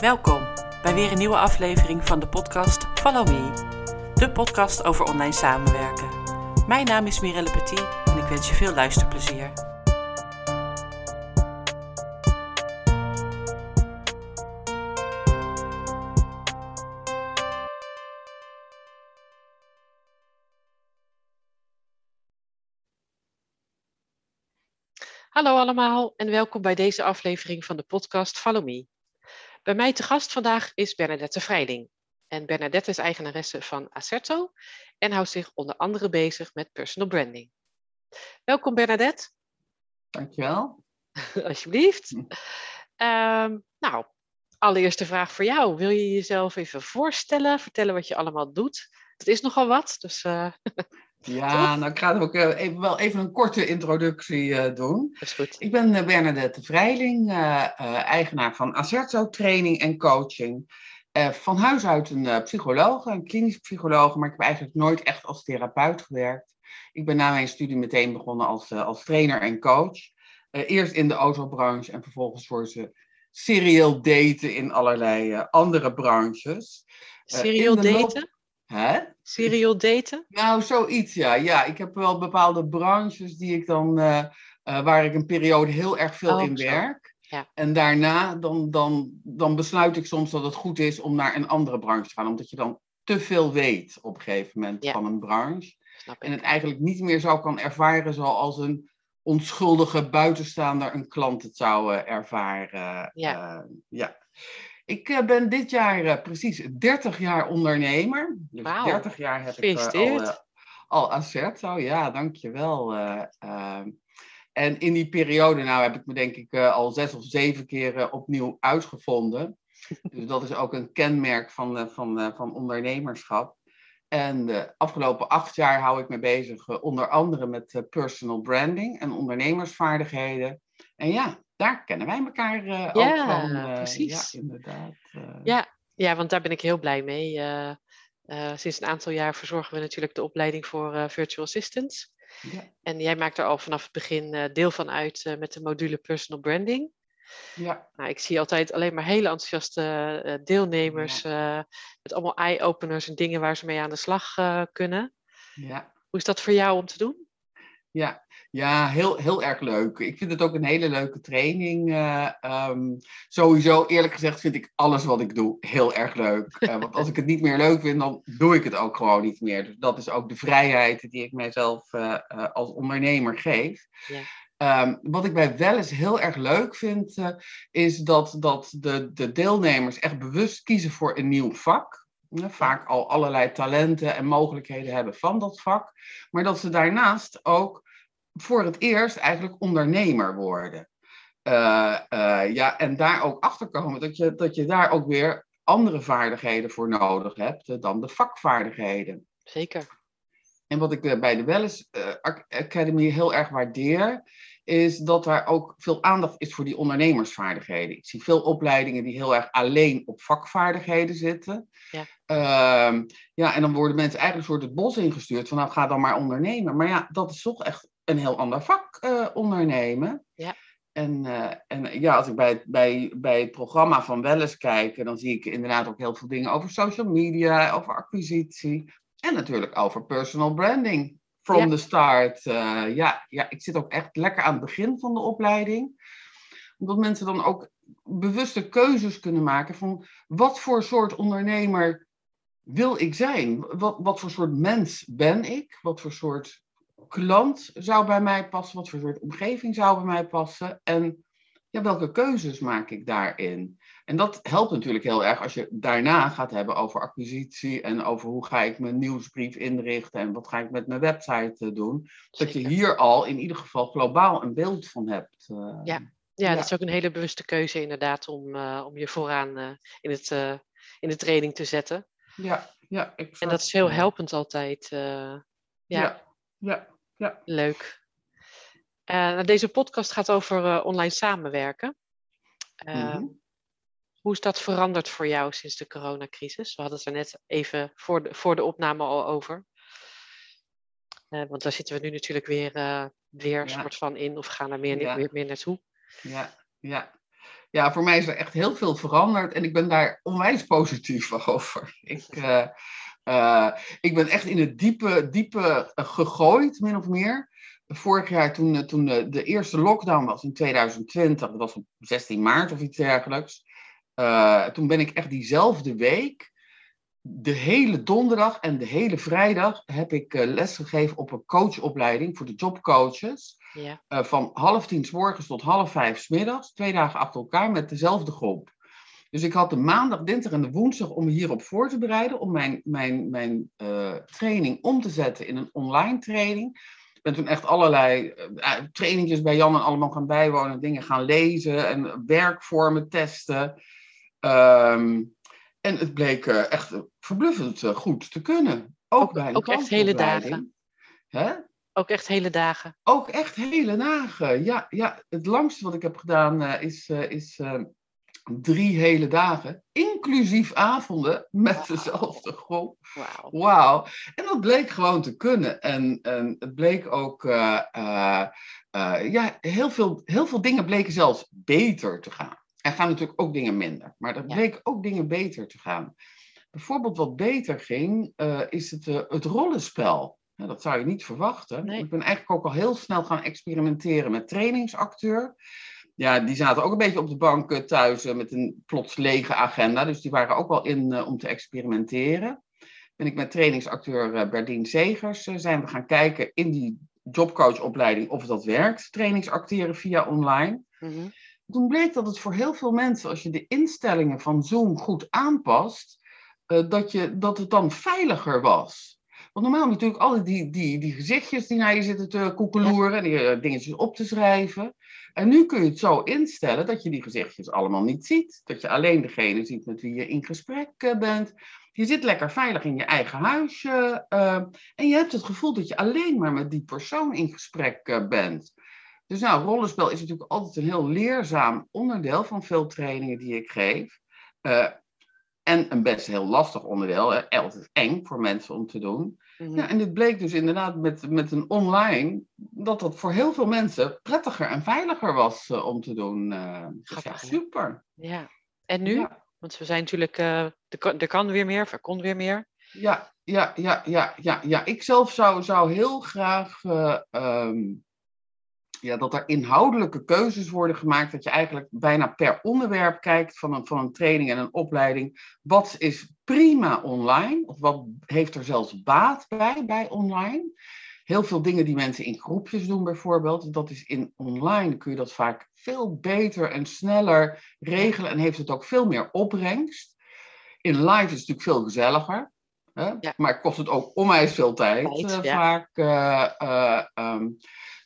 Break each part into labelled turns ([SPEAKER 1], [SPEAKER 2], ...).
[SPEAKER 1] Welkom bij weer een nieuwe aflevering van de podcast Follow Me, de podcast over online samenwerken. Mijn naam is Mirelle Petit en ik wens je veel luisterplezier. Hallo allemaal en welkom bij deze aflevering van de podcast Follow Me. Bij mij te gast vandaag is Bernadette Vrijding. En Bernadette is eigenaresse van Acerto en houdt zich onder andere bezig met personal branding. Welkom Bernadette.
[SPEAKER 2] Dankjewel.
[SPEAKER 1] Alsjeblieft. Um, nou, allereerste vraag voor jou. Wil je jezelf even voorstellen, vertellen wat je allemaal doet? Het is nogal wat, dus... Uh...
[SPEAKER 2] Ja, nou ik ga ook uh, even, wel even een korte introductie uh, doen.
[SPEAKER 1] Dat is goed.
[SPEAKER 2] Ik ben uh, Bernadette Vrijling, eigenaar van Acerto Training en Coaching. van huis uit een psycholoog, een klinisch psycholoog, maar ik heb eigenlijk nooit echt als therapeut gewerkt. Ik ben na mijn studie meteen begonnen als, als trainer en coach. eerst in de autobranche en vervolgens voor ze serial daten in allerlei andere branches.
[SPEAKER 1] Serial daten?
[SPEAKER 2] Hè?
[SPEAKER 1] Serial daten?
[SPEAKER 2] Nou, zoiets, ja. Ja, ik heb wel bepaalde branches die ik dan, uh, uh, waar ik een periode heel erg veel
[SPEAKER 1] Oh,
[SPEAKER 2] in
[SPEAKER 1] zo.
[SPEAKER 2] werk.
[SPEAKER 1] Ja.
[SPEAKER 2] En daarna, dan, dan, dan besluit ik soms dat het goed is om naar een andere branche te gaan. Omdat je dan te veel weet op een gegeven moment
[SPEAKER 1] Ja.
[SPEAKER 2] van een branche. En het eigenlijk niet meer zo kan ervaren zoals een onschuldige buitenstaander een klant het zou eh, ervaren.
[SPEAKER 1] Ja.
[SPEAKER 2] Eh, ja. Ik eh, ben dit jaar eh, precies 30 jaar ondernemer. Dus
[SPEAKER 1] Wauw.
[SPEAKER 2] 30 jaar heb ik eh, al, al Acerto. Ja, dankjewel. eh ehm. en in die periode nou, heb ik me denk ik al zes of zeven keer opnieuw uitgevonden. Dus dat is ook een kenmerk van, van, van ondernemerschap. En de afgelopen acht jaar hou ik me bezig onder andere met personal branding en ondernemersvaardigheden. En ja, daar kennen wij elkaar ook
[SPEAKER 1] Ja,
[SPEAKER 2] van. eh,
[SPEAKER 1] precies.
[SPEAKER 2] Ja, inderdaad. eh.
[SPEAKER 1] Ja, ja, want daar ben ik heel blij mee. Sinds een aantal jaar verzorgen we natuurlijk de opleiding voor virtual assistants.
[SPEAKER 2] ja,
[SPEAKER 1] En jij maakt er al vanaf het begin deel van uit met de module personal branding.
[SPEAKER 2] ja,
[SPEAKER 1] Nou, ik zie altijd alleen maar hele enthousiaste deelnemers eh, met allemaal eye-openers en dingen waar ze mee aan de slag kunnen.
[SPEAKER 2] ja.
[SPEAKER 1] Hoe is dat voor jou om te doen?
[SPEAKER 2] Ja, ja heel, heel erg leuk. Ik vind het ook een hele leuke training. eh, ehm, sowieso, eerlijk gezegd, vind ik alles wat ik doe heel erg leuk. Eh, want als ik het niet meer leuk vind, dan doe ik het ook gewoon niet meer. Dus dat is ook de vrijheid die ik mijzelf eh, als ondernemer geef.
[SPEAKER 1] Ja.
[SPEAKER 2] Ehm, wat ik bij wel eens heel erg leuk vind, is dat, dat de, de deelnemers echt bewust kiezen voor een nieuw vak. Vaak al allerlei talenten en mogelijkheden hebben van dat vak. Maar dat ze daarnaast ook voor het eerst eigenlijk ondernemer worden. Eh, eh, ja, en daar ook achter komen dat je, dat je daar ook weer andere vaardigheden voor nodig hebt eh, dan de vakvaardigheden.
[SPEAKER 1] Zeker.
[SPEAKER 2] En wat ik bij de Wellness Ac- Academy heel erg waardeer, is dat daar ook veel aandacht is voor die ondernemersvaardigheden. Ik zie veel opleidingen die heel erg alleen op vakvaardigheden zitten.
[SPEAKER 1] Ja.
[SPEAKER 2] Ehm, ja, en dan worden mensen eigenlijk een soort het bos ingestuurd van nou ga dan maar ondernemen. Maar ja, dat is toch echt een heel ander vak eh, ondernemen.
[SPEAKER 1] Ja.
[SPEAKER 2] En, eh, en ja, als ik bij, het- bij, bij het programma van Wellness kijk, dan zie ik inderdaad ook heel veel dingen over social media, over acquisitie. En natuurlijk over personal branding. From
[SPEAKER 1] Ja.
[SPEAKER 2] the start. Eh, ja, ja, ik zit ook echt lekker aan het begin van de opleiding. Omdat mensen dan ook bewuste keuzes kunnen maken van wat voor soort ondernemer wil ik zijn? Wat, wat voor soort mens ben ik? Wat voor soort klant zou bij mij passen? Wat voor soort omgeving zou bij mij passen? En ja, welke keuzes maak ik daarin? En dat helpt natuurlijk heel erg als je daarna gaat hebben over acquisitie en over hoe ga ik mijn nieuwsbrief inrichten en wat ga ik met mijn website eh, doen. Dat je hier al in ieder geval globaal een beeld van hebt. eh.
[SPEAKER 1] Ja. Ja,
[SPEAKER 2] Ja.
[SPEAKER 1] dat is ook een hele bewuste keuze inderdaad om, eh, om je vooraan in, het, in de training te zetten.
[SPEAKER 2] ja, ja, exact.
[SPEAKER 1] En dat is heel helpend altijd. ja,
[SPEAKER 2] Ja, ja,
[SPEAKER 1] leuk. Eh, nou, deze podcast gaat over eh, online samenwerken. Eh,
[SPEAKER 2] Mhm.
[SPEAKER 1] Hoe is dat veranderd voor jou sinds de coronacrisis? We hadden het er net even voor de, voor de opname al over. Want daar zitten we nu natuurlijk weer, weer
[SPEAKER 2] Ja.
[SPEAKER 1] soort van in of gaan er meer,
[SPEAKER 2] Ja.
[SPEAKER 1] meer, meer naartoe.
[SPEAKER 2] ja, ja. ja, voor mij is er echt heel veel veranderd en ik ben daar onwijs positief over. Ik, uh, uh, ik ben echt in het diepe, diepe gegooid, min of meer. Vorig jaar, toen, toen de, de eerste lockdown was in 2020, dat was op 16 maart of iets dergelijks. Uh, toen ben ik echt diezelfde week de hele donderdag en de hele vrijdag heb ik uh, lesgegeven op een coachopleiding voor de jobcoaches. Ja. Uh, van half tien s morgens tot half vijf s middags, twee dagen achter elkaar met dezelfde groep. Dus ik had de maandag, dinsdag en de woensdag om me hierop voor te bereiden, om mijn, mijn, mijn uh, training om te zetten in een online training. Ik ben toen echt allerlei trainingjes bij Jan en allemaal gaan bijwonen, dingen gaan lezen en werkvormen testen. Um, en het bleek uh, echt verbluffend uh, goed te kunnen. Ook, ook bij
[SPEAKER 1] Ook echt hele dagen.
[SPEAKER 2] Hè?
[SPEAKER 1] Ook echt hele dagen.
[SPEAKER 2] Ook echt hele dagen. Ja, ja het langste wat ik heb gedaan uh, is, is drie hele dagen. Inclusief avonden met wow. dezelfde groep. Wauw. Wow. En dat bleek gewoon te kunnen. En, en het bleek ook. ja, heel veel, heel veel dingen bleken zelfs beter te gaan. Er gaan natuurlijk ook dingen minder, maar er bleek ook dingen beter te gaan. Bijvoorbeeld wat beter ging, is het, het rollenspel. Ja, dat zou je niet verwachten. Nee. Ik ben eigenlijk ook al heel snel gaan experimenteren met trainingsacteur. Ja, die zaten ook een beetje op de bank uh, thuis met een plots lege agenda. Dus die waren ook wel in om te experimenteren. Ben ik met trainingsacteur Berdien Zegers zijn we gaan kijken in die jobcoachopleiding of dat werkt. Trainingsacteren via online. Mm -hmm. Toen bleek dat het voor heel veel mensen, als je de instellingen van Zoom goed aanpast, dat, je, dat het dan veiliger was. Want normaal natuurlijk alle die, die, die gezichtjes die naar je zitten te koekeloeren, die uh, dingetjes op te schrijven. En nu kun je het zo instellen dat je die gezichtjes allemaal niet ziet. Dat je alleen degene ziet met wie je in gesprek uh, bent. Je zit lekker veilig in je eigen huisje. en je hebt het gevoel dat je alleen maar met die persoon in gesprek bent. Dus nou, rollenspel is natuurlijk altijd een heel leerzaam onderdeel van veel trainingen die ik geef. Uh, en een best heel lastig onderdeel. Hè? Altijd eng voor mensen om te doen. Mm-hmm. ja, en dit bleek dus inderdaad met, met een online, dat dat voor heel veel mensen prettiger en veiliger was uh, om te doen. Uh, dus ja, super.
[SPEAKER 1] Ja, en nu? Ja. Want we zijn natuurlijk, er, er kan weer meer, er kon weer meer.
[SPEAKER 2] Ja, ja, ja, ja, ja, ja. Ik zelf zou, zou heel graag um, ja, dat er inhoudelijke keuzes worden gemaakt. Dat je eigenlijk bijna per onderwerp kijkt van een, van een training en een opleiding. Wat is prima online? Of wat heeft er zelfs baat bij, bij online? Heel veel dingen die mensen in groepjes doen bijvoorbeeld. Dat is in online kun je dat vaak veel beter en sneller regelen. En heeft het ook veel meer opbrengst. In live is het natuurlijk veel gezelliger. Hè? Ja. Maar kost het ook onwijs veel tijd, tijd uh, ja. vaak. Uh, uh, um,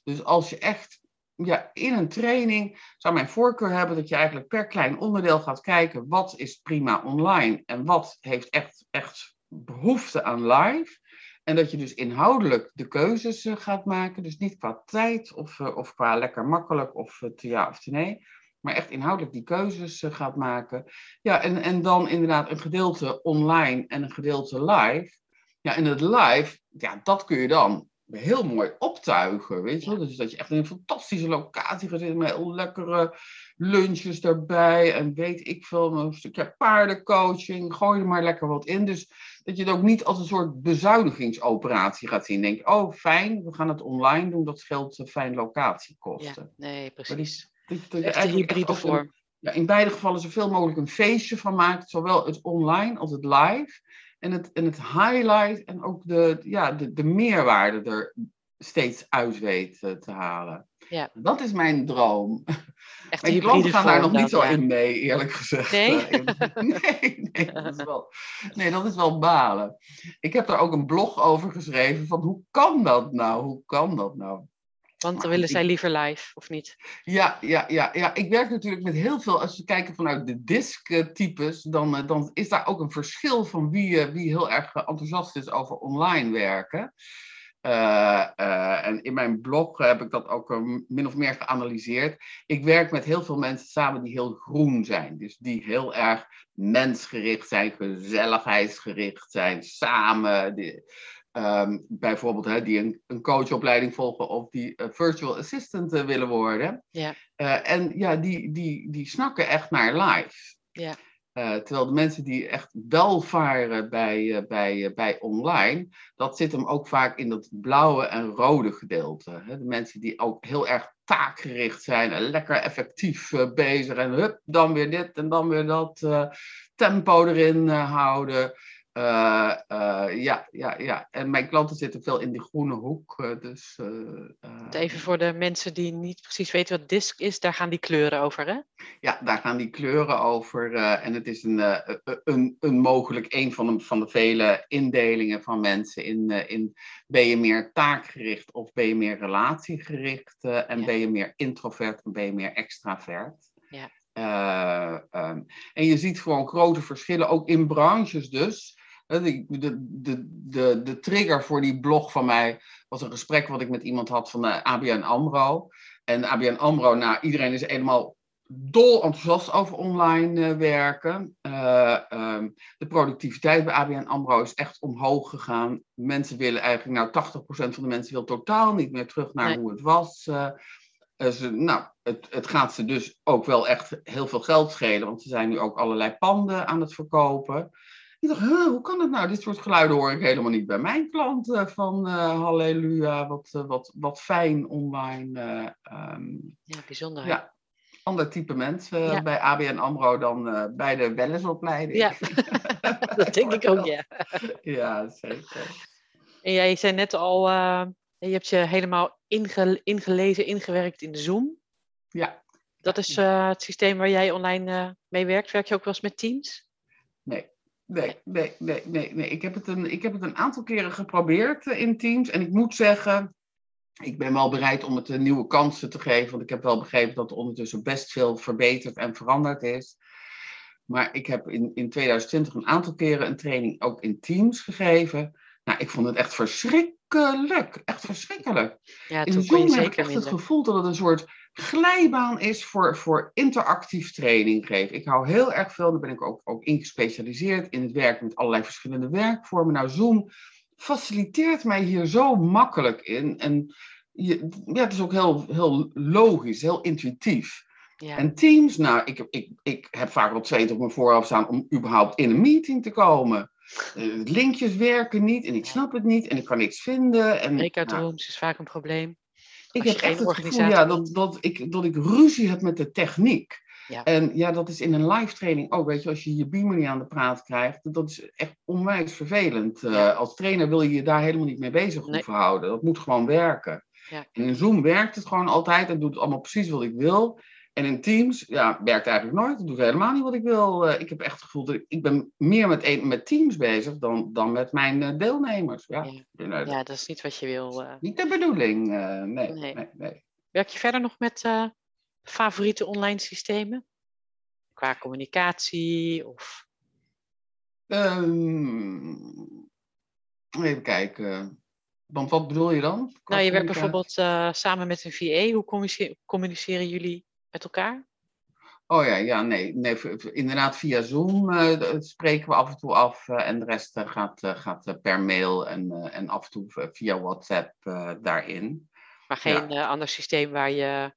[SPEAKER 2] dus als je echt ja, in een training zou mijn voorkeur hebben dat je eigenlijk per klein onderdeel gaat kijken wat is prima online en wat heeft echt, echt behoefte aan live. En dat je dus inhoudelijk de keuzes uh, gaat maken. Dus niet qua tijd of, uh, of qua lekker makkelijk of uh, te ja of te nee. Maar echt inhoudelijk die keuzes gaat maken. Ja, en, en dan inderdaad een gedeelte online en een gedeelte live. Ja, en het live, ja, dat kun je dan heel mooi optuigen, weet je wel. Dus dat je echt in een fantastische locatie gaat zitten met heel lekkere lunches erbij en weet ik veel, een stukje paardencoaching, gooi er maar lekker wat in. Dus dat je het ook niet als een soort bezuinigingsoperatie gaat zien. Denk, oh fijn, we gaan het online doen, dat scheelt fijn locatiekosten.
[SPEAKER 1] Ja, nee, precies. Dat, dat, dat je hybride vorm.
[SPEAKER 2] Ja, in beide gevallen zoveel mogelijk een feestje van maakt, zowel het online als het live. En het, en het highlight en ook de, ja, de, de meerwaarde er steeds uit weet eh, te halen. Ja. Dat is mijn droom. Echt maar die klanten gaan daar nog niet zo in mee, eerlijk gezegd.
[SPEAKER 1] Nee?
[SPEAKER 2] Nee, nee, dat is wel, nee, dat is wel balen. Ik heb daar ook een blog over geschreven van hoe kan dat nou? Hoe kan dat nou?
[SPEAKER 1] Want dan willen zij liever live, of niet?
[SPEAKER 2] Ja, ja, ja, ja, ik werk natuurlijk met heel veel. Als we kijken vanuit de disk-types, dan, eh, dan is daar ook een verschil van wie, eh, wie heel erg enthousiast is over online werken. Uh, uh, en in mijn blog heb ik dat ook min of meer geanalyseerd. Ik werk met heel veel mensen samen die heel groen zijn. Dus die heel erg mensgericht zijn, gezelligheidsgericht zijn, samen. Die, ehm, bijvoorbeeld hè, die een, een coachopleiding volgen of die uh, virtual assistant uh, willen worden.
[SPEAKER 1] Ja.
[SPEAKER 2] Uh, en ja, die, die, die snakken echt naar live.
[SPEAKER 1] Ja.
[SPEAKER 2] terwijl de mensen die echt wel varen bij, bij, bij online, dat zit hem ook vaak in dat blauwe en rode gedeelte. Hè? De mensen die ook heel erg taakgericht zijn en lekker effectief bezig en hup, dan weer dit en dan weer dat tempo erin houden. Uh, uh, ja, ja, ja. En mijn klanten zitten veel in die groene hoek. Uh, dus,
[SPEAKER 1] Even voor de mensen die niet precies weten wat disk is, daar gaan die kleuren over, hè?
[SPEAKER 2] Ja, daar gaan die kleuren over. en het is een, een, een mogelijk een van de, van de vele indelingen van mensen. In, in ben je meer taakgericht of ben je meer relatiegericht? en ja. ben je meer introvert en ben je meer extravert?
[SPEAKER 1] Ja.
[SPEAKER 2] Um, en je ziet gewoon grote verschillen, ook in branches dus. De, de, de, de, trigger voor die blog van mij was een gesprek wat ik met iemand had van de ABN AMRO. En ABN AMRO, nou, iedereen is helemaal dol enthousiast over online uh, werken. Uh, um, de productiviteit bij ABN AMRO is echt omhoog gegaan. Mensen willen eigenlijk, nou 80% van de mensen wil totaal niet meer terug naar nee. hoe het was. Uh, ze, nou, het, het gaat ze dus ook wel echt heel veel geld schelen, want ze zijn nu ook allerlei panden aan het verkopen. Ik dacht, huh, hoe kan het nou? Dit soort geluiden hoor ik helemaal niet bij mijn klanten. Van uh, halleluja, wat, uh, wat, wat fijn online. Uh, um,
[SPEAKER 1] ja, bijzonder.
[SPEAKER 2] Ja, ander type mensen ja. bij ABN AMRO dan bij de wellensopleiding.
[SPEAKER 1] Ja, dat denk ik ook, ja.
[SPEAKER 2] ja, zeker.
[SPEAKER 1] En jij zei net al, je hebt je helemaal inge ingelezen, ingewerkt in de Zoom.
[SPEAKER 2] Ja.
[SPEAKER 1] Dat is het systeem waar jij online mee werkt. Werk je ook wel eens met Teams?
[SPEAKER 2] Nee. Nee, nee, nee, nee. Ik heb het een, ik heb het een aantal keren geprobeerd in Teams. En ik moet zeggen, ik ben wel bereid om het nieuwe kansen te geven. Want ik heb wel begrepen dat er ondertussen best veel verbeterd en veranderd is. Maar ik heb in, in 2020 een aantal keren een training ook in Teams gegeven. Nou, ik vond het echt verschrikkelijk. Echt verschrikkelijk.
[SPEAKER 1] Ja,
[SPEAKER 2] in Zoom heb ik echt het gevoel dat het een soort glijbaan is voor, voor interactief training geven. Ik hou heel erg veel, daar ben ik ook, ook in gespecialiseerd, in het werken met allerlei verschillende werkvormen. Nou, Zoom faciliteert mij hier zo makkelijk in. En je, ja, het is ook heel, heel logisch, heel intuïtief.
[SPEAKER 1] Ja.
[SPEAKER 2] En Teams, nou, ik, ik, ik heb vaak wel twee op mijn voorhoofd staan om überhaupt in een meeting te komen. Uh, linkjes werken niet en ik snap het niet en ik kan niks vinden. En,
[SPEAKER 1] Breakout nou, rooms is vaak een probleem.
[SPEAKER 2] Ik heb echt het gevoel ja, dat, dat, ik, dat ik ruzie heb met de techniek.
[SPEAKER 1] Ja.
[SPEAKER 2] En ja, dat is in een live training ook. Weet je, als je je beamer niet aan de praat krijgt, dat is echt onwijs vervelend.
[SPEAKER 1] Ja.
[SPEAKER 2] Uh, als trainer wil je je daar helemaal niet mee bezig
[SPEAKER 1] Nee.
[SPEAKER 2] hoeven houden. Dat moet gewoon werken.
[SPEAKER 1] Ja.
[SPEAKER 2] En in Zoom werkt het gewoon altijd. Het doet allemaal precies wat ik wil. En in Teams, ja, werkt eigenlijk nooit. Het doet helemaal niet wat ik wil. Uh, ik heb echt het gevoel dat ik, ik ben meer met, met Teams bezig dan, dan met mijn uh, deelnemers. Ja,
[SPEAKER 1] Ja.
[SPEAKER 2] nou,
[SPEAKER 1] Ja, dat is niet wat je wil. eh.
[SPEAKER 2] Niet de bedoeling. eh, nee,
[SPEAKER 1] Nee.
[SPEAKER 2] nee, nee.
[SPEAKER 1] Werk je verder nog met eh, favoriete online systemen? Qua communicatie of...
[SPEAKER 2] Ehm, even kijken. Want wat bedoel je dan?
[SPEAKER 1] Nou, je werkt bijvoorbeeld eh, samen met een VA. Hoe communice- communiceren jullie met elkaar?
[SPEAKER 2] Oh ja, ja, nee. nee inderdaad, via Zoom eh, d- spreken we af en toe af. eh, en de rest eh, gaat, eh, gaat eh, per mail en, eh, en af en toe via WhatsApp eh, daarin.
[SPEAKER 1] Maar geen eh, ander systeem waar je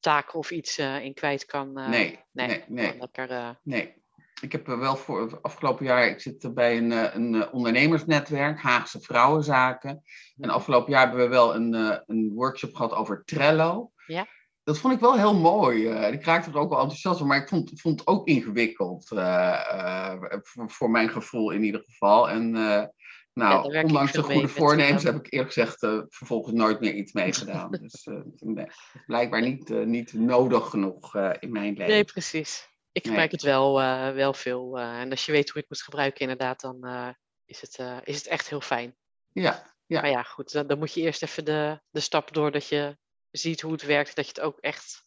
[SPEAKER 1] taken of iets eh, in kwijt kan? eh,
[SPEAKER 2] nee,
[SPEAKER 1] nee,
[SPEAKER 2] nee, nee,
[SPEAKER 1] Lekker, eh,
[SPEAKER 2] nee. Ik heb eh, wel voor afgelopen jaar, ik zit eh, bij een, eh, een eh, ondernemersnetwerk, Haagse Vrouwenzaken. En afgelopen jaar hebben we wel een, eh, een workshop gehad over Trello.
[SPEAKER 1] Ja.
[SPEAKER 2] Dat vond ik wel heel mooi. eh, ik raakte er ook wel enthousiast van, maar ik vond, vond het ook ingewikkeld. eh, eh, voor, voor mijn gevoel in ieder geval. En
[SPEAKER 1] Ja,
[SPEAKER 2] nou,
[SPEAKER 1] ik
[SPEAKER 2] ondanks de goede voornemens heb ik eerlijk gezegd vervolgens nooit meer iets meegedaan. dus nee, blijkbaar niet, niet nodig genoeg in mijn leven.
[SPEAKER 1] Nee, precies. Ik
[SPEAKER 2] Nee.
[SPEAKER 1] gebruik het wel, wel veel. en als je weet hoe je het moet gebruiken, inderdaad, dan is, het, is het echt heel fijn.
[SPEAKER 2] Ja, ja.
[SPEAKER 1] Maar ja, goed, dan, dan moet je eerst even de, de stap door dat je ziet hoe het werkt, dat je het ook echt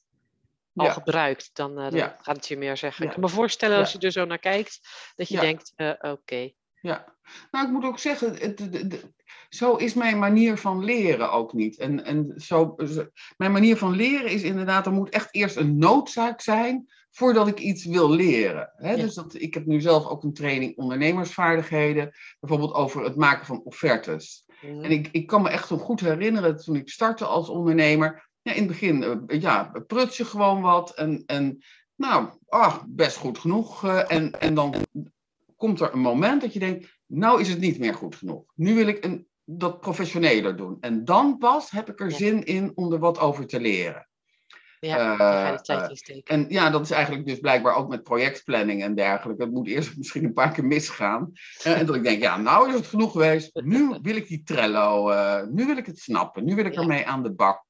[SPEAKER 1] al
[SPEAKER 2] Ja.
[SPEAKER 1] gebruikt. Dan, eh,
[SPEAKER 2] Ja.
[SPEAKER 1] gaat het je meer zeggen.
[SPEAKER 2] Ja.
[SPEAKER 1] Ik kan me voorstellen als je er zo naar kijkt, dat je denkt, eh, oké.
[SPEAKER 2] Ja, nou ik moet ook zeggen, het, het- het- zo is mijn manier van leren ook niet. En, en zo, zo- mijn manier van leren is inderdaad, er moet echt eerst een noodzaak zijn voordat ik iets wil leren. Hè? Dus dat, ik heb nu zelf ook een training ondernemersvaardigheden, bijvoorbeeld over het maken van offertes.
[SPEAKER 1] Mhm.
[SPEAKER 2] En ik, ik kan me echt zo goed herinneren toen ik startte als ondernemer. Ja, in het begin uh, ja, pruts je gewoon wat en, en nou, ah, best goed genoeg. Uh, en, en dan komt er een moment dat je denkt, nou is het niet meer goed genoeg. Nu wil ik een, dat professioneler doen. En dan pas heb ik er zin in om er wat over te leren.
[SPEAKER 1] Ja,
[SPEAKER 2] Eh,
[SPEAKER 1] je steken.
[SPEAKER 2] En ja, dat is eigenlijk dus blijkbaar ook met projectplanning en dergelijke. Het moet eerst misschien een paar keer misgaan. Eh, en dat ik denk, ja, nou is het genoeg geweest. Nu wil ik die Trello, eh, nu wil ik het snappen. Nu wil ik ermee aan de bak.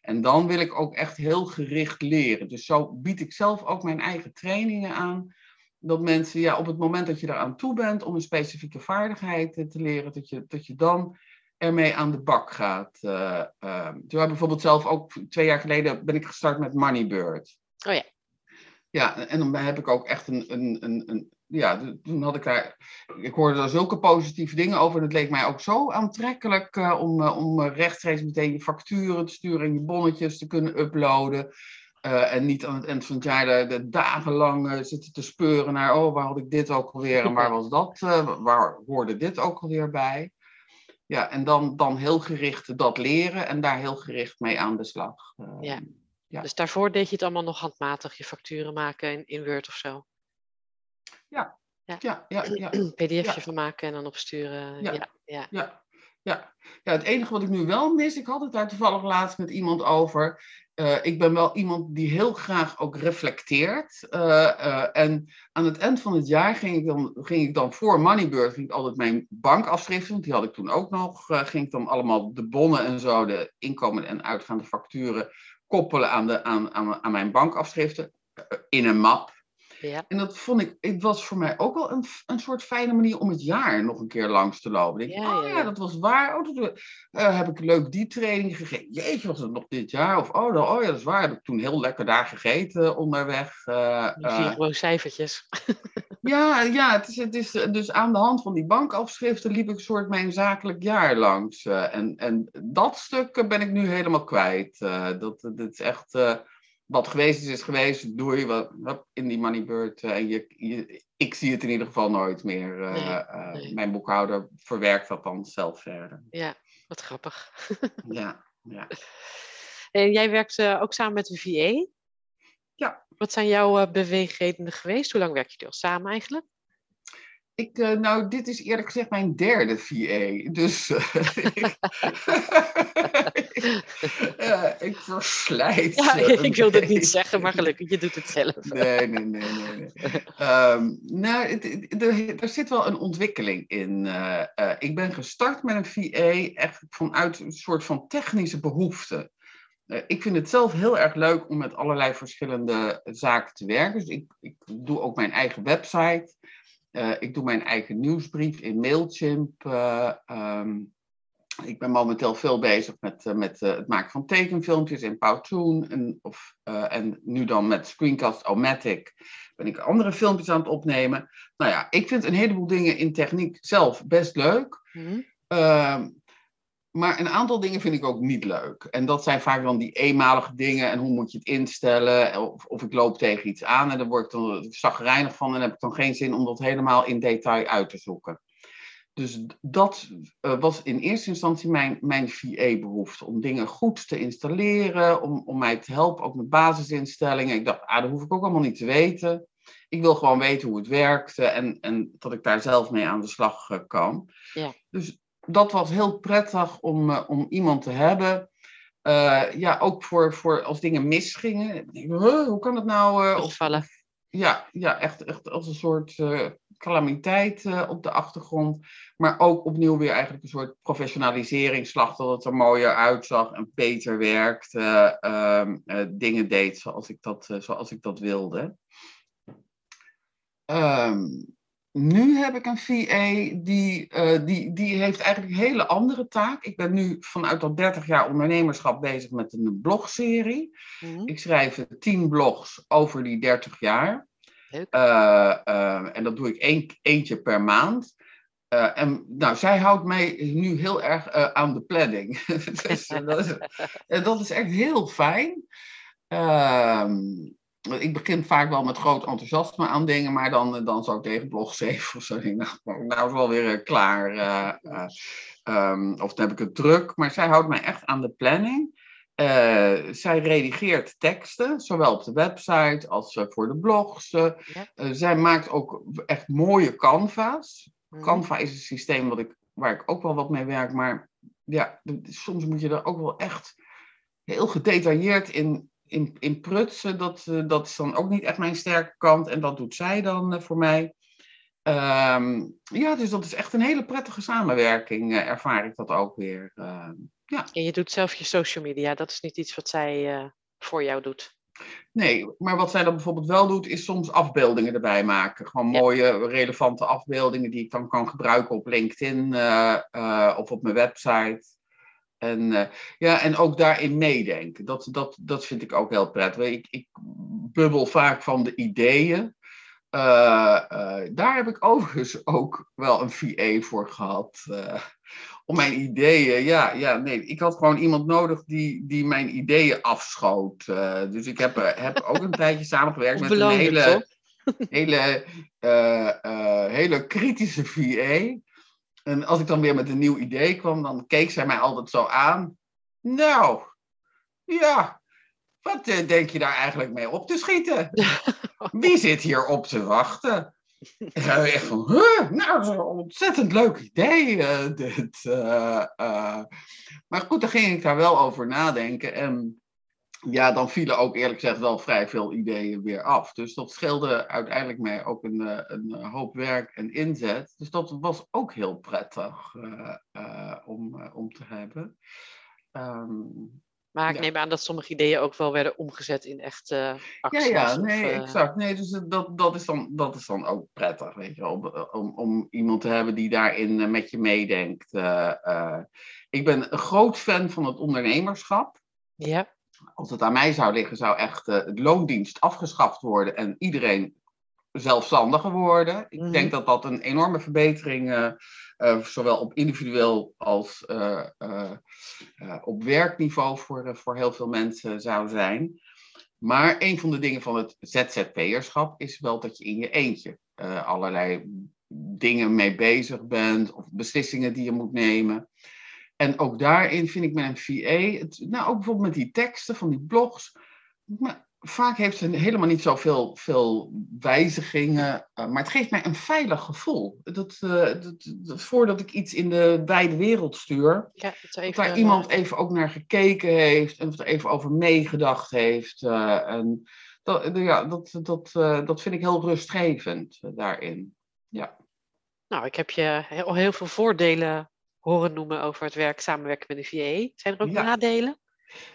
[SPEAKER 2] en dan wil ik ook echt heel gericht leren. Dus zo bied ik zelf ook mijn eigen trainingen aan. Dat mensen, ja, op het moment dat je eraan toe bent om een specifieke vaardigheid te leren, dat je, dat je dan ermee aan de bak gaat. Toen heb bijvoorbeeld zelf ook twee jaar geleden ben ik gestart met Moneybird.
[SPEAKER 1] Oh ja.
[SPEAKER 2] Ja, en dan heb ik ook echt een, een, een, een ja, toen had ik daar, ik hoorde er zulke positieve dingen over. En het leek mij ook zo aantrekkelijk eh, om, eh, om rechtstreeks meteen je facturen te sturen en je bonnetjes te kunnen uploaden. En niet aan het eind van het jaar de, de dagenlang zitten te speuren naar, oh, waar had ik dit ook alweer en waar was dat, waar hoorde dit ook alweer bij. Ja, en dan, dan heel gericht dat leren en daar heel gericht mee aan de slag. Eh,
[SPEAKER 1] Ja.
[SPEAKER 2] Ja.
[SPEAKER 1] Dus daarvoor deed je het allemaal nog handmatig, je facturen maken in, in Word of zo.
[SPEAKER 2] ja, ja, ja.
[SPEAKER 1] Een pdfje
[SPEAKER 2] Ja.
[SPEAKER 1] van maken en dan opsturen.
[SPEAKER 2] Ja.
[SPEAKER 1] Ja, ja.
[SPEAKER 2] Ja, ja. ja, het enige wat ik nu wel mis, ik had het daar toevallig laatst met iemand over. Eh, ik ben wel iemand die heel graag ook reflecteert. Eh, eh, en aan het eind van het jaar ging ik dan, ging ik dan voor Moneybird ging ik altijd mijn bankafschriften, want die had ik toen ook nog, ging ik dan allemaal de bonnen en zo, de inkomen en uitgaande facturen, koppelen aan, de, aan, aan, aan mijn bankafschriften in een map.
[SPEAKER 1] Ja.
[SPEAKER 2] En dat vond ik, het was voor mij ook wel een, een soort fijne manier om het jaar nog een keer langs te lopen. Denk,
[SPEAKER 1] Ja,
[SPEAKER 2] oh
[SPEAKER 1] ja,
[SPEAKER 2] dat was waar. Oh, dat, eh, heb ik leuk die training gegeven. Jeetje, was het nog dit jaar? Of oh, dat- oh ja, dat is waar. Heb ik toen heel lekker daar gegeten onderweg.
[SPEAKER 1] vier
[SPEAKER 2] eh,
[SPEAKER 1] gewoon cijfertjes.
[SPEAKER 2] ja, ja het is, het is dus aan de hand van die bankafschriften liep ik een soort mijn zakelijk jaar langs. en, en dat stuk ben ik nu helemaal kwijt. Dat, dat is echt, wat geweest is, is geweest. Doe je wat hup, in die moneybird. eh, en je, je, ik zie het in ieder geval nooit meer. eh,
[SPEAKER 1] Nee,
[SPEAKER 2] eh,
[SPEAKER 1] nee.
[SPEAKER 2] Mijn boekhouder verwerkt dat dan zelf verder.
[SPEAKER 1] Ja, wat grappig.
[SPEAKER 2] Ja, ja.
[SPEAKER 1] En jij werkt ook samen met een VA.
[SPEAKER 2] Ja.
[SPEAKER 1] Wat zijn jouw beweegredenen geweest? Hoe lang werk je al samen eigenlijk?
[SPEAKER 2] Ik, eh, nou, dit is eerlijk gezegd mijn derde VA. Dus ik verslijt.
[SPEAKER 1] Ja,
[SPEAKER 2] eh,
[SPEAKER 1] ik wilde het
[SPEAKER 2] een
[SPEAKER 1] niet zeggen, maar gelukkig, je doet het zelf.
[SPEAKER 2] Nee, nee, nee, nee. nee. Ehm, nou, het- het- er, er zit wel een ontwikkeling in. Eh, ik ben gestart met een VA echt vanuit een soort van technische behoefte. Eh, ik vind het zelf heel erg leuk om met allerlei verschillende zaken te werken. Dus ik, ik doe ook mijn eigen website. Eh, ik doe mijn eigen nieuwsbrief in Mailchimp. eh, ehm, ik ben momenteel veel bezig met, eh, met het maken van tekenfilmpjes in Powtoon. En, of, en nu dan met Screencast-O-Matic ben ik andere filmpjes aan het opnemen. Nou ja, ik vind een heleboel dingen in techniek zelf best leuk. Ehm, maar een aantal dingen vind ik ook niet leuk. En dat zijn vaak dan die eenmalige dingen. En hoe moet je het instellen? Of, of ik loop tegen iets aan en daar word ik dan zagrijnig van. En heb ik dan geen zin om dat helemaal in detail uit te zoeken. Dus dat eh, was in eerste instantie mijn, mijn VA-behoefte. Om dingen goed te installeren. Om, om mij te helpen, ook met basisinstellingen. Ik dacht, ah, dat hoef ik ook allemaal niet te weten. Ik wil gewoon weten hoe het werkt. eh, En, en dat ik daar zelf mee aan de slag eh, kan.
[SPEAKER 1] Ja.
[SPEAKER 2] Dus dat was heel prettig om, eh, om iemand te hebben. Eh, ja, ook voor, voor als dingen misgingen. Ik denk, "Huh, hoe kan het nou? eh, of, ja, ja echt, echt als een soort calamiteit op de achtergrond. Maar ook opnieuw weer eigenlijk een soort professionaliseringsslag. Dat het er mooier uitzag en beter werkte. ehm, eh, dingen deed zoals ik dat, zoals ik dat wilde. Ehm, nu heb ik een VA die, eh, die, die heeft eigenlijk een hele andere taak. Ik ben nu vanuit dat 30 jaar ondernemerschap bezig met een blogserie.
[SPEAKER 1] Mhm.
[SPEAKER 2] Ik schrijf eh, 10 blogs over die 30 jaar.
[SPEAKER 1] Leuk.
[SPEAKER 2] Eh, eh, en dat doe ik één, eentje per maand. Eh, en nou, zij houdt mij nu heel erg eh, aan de planning. dus, eh, dat, is, dat is echt heel fijn. Ehm, ik begin vaak wel met groot enthousiasme aan dingen, maar dan, dan zo tegen blog 7 of zo. Denk ik, nou, nou is wel weer klaar. Um, of dan heb ik het druk. Maar zij houdt mij echt aan de planning. Uh, zij redigeert teksten, zowel op de website als voor de blogs. Zij maakt ook echt mooie canva's. Mm. Canva is een systeem wat ik, waar ik ook wel wat mee werk, maar ja, soms moet je er ook wel echt heel gedetailleerd in, in, in prutsen. Dat, dat is dan ook niet echt mijn sterke kant en dat doet zij dan voor mij. Um, ja, dus dat is echt een hele prettige samenwerking, ervaar ik dat ook weer. Uh, ja.
[SPEAKER 1] En je doet zelf je social media, dat is niet iets wat zij uh, voor jou doet.
[SPEAKER 2] Nee, maar wat zij dan bijvoorbeeld wel doet, is soms afbeeldingen erbij maken. Gewoon ja. mooie, relevante afbeeldingen die ik dan kan gebruiken op LinkedIn uh, uh, of op mijn website. En, ja, en ook daarin meedenken. Dat, dat, dat vind ik ook heel prettig. Ik, ik bubbel vaak van de ideeën. daar heb ik overigens ook wel een VA voor gehad om mijn ideeën. Ja, ja, nee, ik had gewoon iemand nodig die, die mijn ideeën afschoot. Dus ik heb, heb ook een tijdje samengewerkt met een hele, hele, hele kritische VA. En als ik dan weer met een nieuw idee kwam, dan keek zij mij altijd zo aan. Nou, ja, wat denk je daar eigenlijk mee op te schieten? Wie zit hier op te wachten? En dan echt van, huh, nou, dat is een ontzettend leuk idee. Uh, dit, uh, uh. Maar goed, dan ging ik daar wel over nadenken. En ja, dan vielen ook eerlijk gezegd wel vrij veel ideeën weer af. Dus dat scheelde uiteindelijk mij ook een, een hoop werk en inzet. Dus dat was ook heel prettig om, om te hebben. Um,
[SPEAKER 1] maar ik neem aan dat sommige ideeën ook wel werden omgezet in echte acties.
[SPEAKER 2] Ja, ja, nee, of, exact. Nee, dus dat, dat, is dan, dat is dan ook prettig, weet je om, om, om iemand te hebben die daarin met je meedenkt. Ik ben een groot fan van het ondernemerschap.
[SPEAKER 1] Ja.
[SPEAKER 2] Als het aan mij zou liggen, zou echt uh, het loondienst afgeschaft worden en iedereen zelfstandiger worden. Ik mm -hmm. denk dat dat een enorme verbetering uh, zowel op individueel als op werkniveau voor, voor heel veel mensen zou zijn. Maar een van de dingen van het ZZP'erschap is wel dat je in je eentje allerlei dingen mee bezig bent of beslissingen die je moet nemen. En ook daarin vind ik een VA, het, nou ook bijvoorbeeld met die teksten van die blogs, vaak heeft ze helemaal niet zoveel veel wijzigingen, uh, maar het geeft mij een veilig gevoel. Dat, uh, dat, dat, voordat ik iets in de wijde wereld stuur, ja, dat, even, daar iemand even ook naar gekeken heeft en er even over meegedacht heeft. Uh, en dat, ja, dat, dat, dat vind ik heel rustgevend daarin. Ja.
[SPEAKER 1] Nou, ik heb je heel, heel veel voordelen horen noemen over het werk samenwerken met de VA. Zijn er ook ja. nadelen?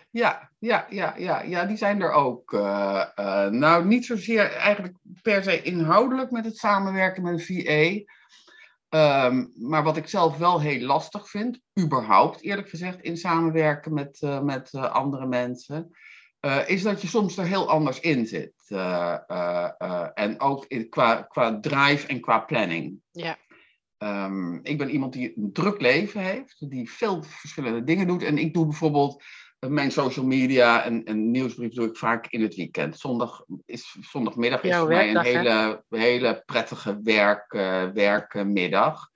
[SPEAKER 2] Ja, ja, ja, ja, ja, die zijn er ook. Uh, uh, nou, niet zozeer eigenlijk per se inhoudelijk met het samenwerken met een VA. Um, maar wat ik zelf wel heel lastig vind, überhaupt eerlijk gezegd, in samenwerken met, uh, met andere mensen, is dat je soms er heel anders in zit. en ook in, qua, qua drive en qua planning.
[SPEAKER 1] Ja.
[SPEAKER 2] Um, ik ben iemand die een druk leven heeft, die veel verschillende dingen doet. En ik doe bijvoorbeeld mijn social media en, en nieuwsbrief doe ik vaak in het weekend. Zondag is, zondagmiddag is voor mij een hele, hele prettige werk, uh, werkmiddag.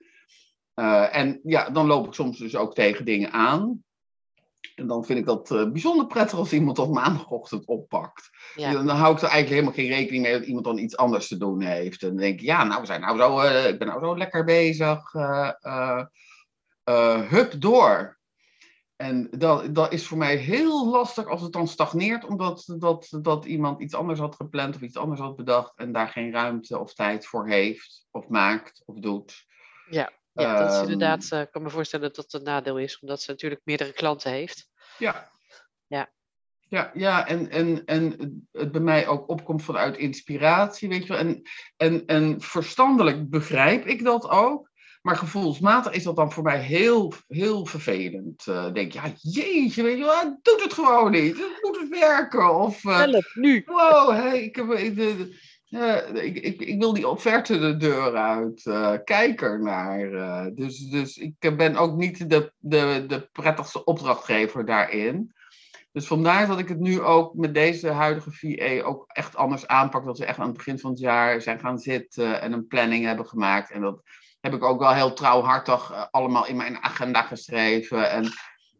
[SPEAKER 2] Uh, en ja, dan loop ik soms dus ook tegen dingen aan. En dan vind ik dat uh, bijzonder prettig als iemand op maandagochtend oppakt. Ja. Dan hou ik er eigenlijk helemaal geen rekening mee dat iemand dan iets anders te doen heeft. En dan denk ik, ja, nou, we zijn nou zo, ik ben nou zo lekker bezig. hup door. En dat, dat is voor mij heel lastig als het dan stagneert, omdat dat, dat iemand iets anders had gepland of iets anders had bedacht en daar geen ruimte of tijd voor heeft, of maakt, of doet.
[SPEAKER 1] Ja, ja dat is um, inderdaad, uh, ik kan me voorstellen dat dat een nadeel is, omdat ze natuurlijk meerdere klanten heeft.
[SPEAKER 2] Ja.
[SPEAKER 1] Ja.
[SPEAKER 2] Ja, ja en, en, en het bij mij ook opkomt vanuit inspiratie, weet je wel. En, en, en verstandelijk begrijp ik dat ook. Maar gevoelsmatig is dat dan voor mij heel, heel vervelend. Uh, denk ja, jeetje, weet je wel, doet het gewoon niet. Het moet het werken. Of,
[SPEAKER 1] uh, Help, nu.
[SPEAKER 2] Wow, hey, ik, heb, ik, uh, ik, ik, ik, wil die offerte de deur uit. Uh, kijk er naar. dus, dus ik ben ook niet de, de, de prettigste opdrachtgever daarin. Dus vandaar dat ik het nu ook met deze huidige VA ook echt anders aanpak. Dat we echt aan het begin van het jaar zijn gaan zitten en een planning hebben gemaakt. En dat heb ik ook wel heel trouwhartig uh, allemaal in mijn agenda geschreven. En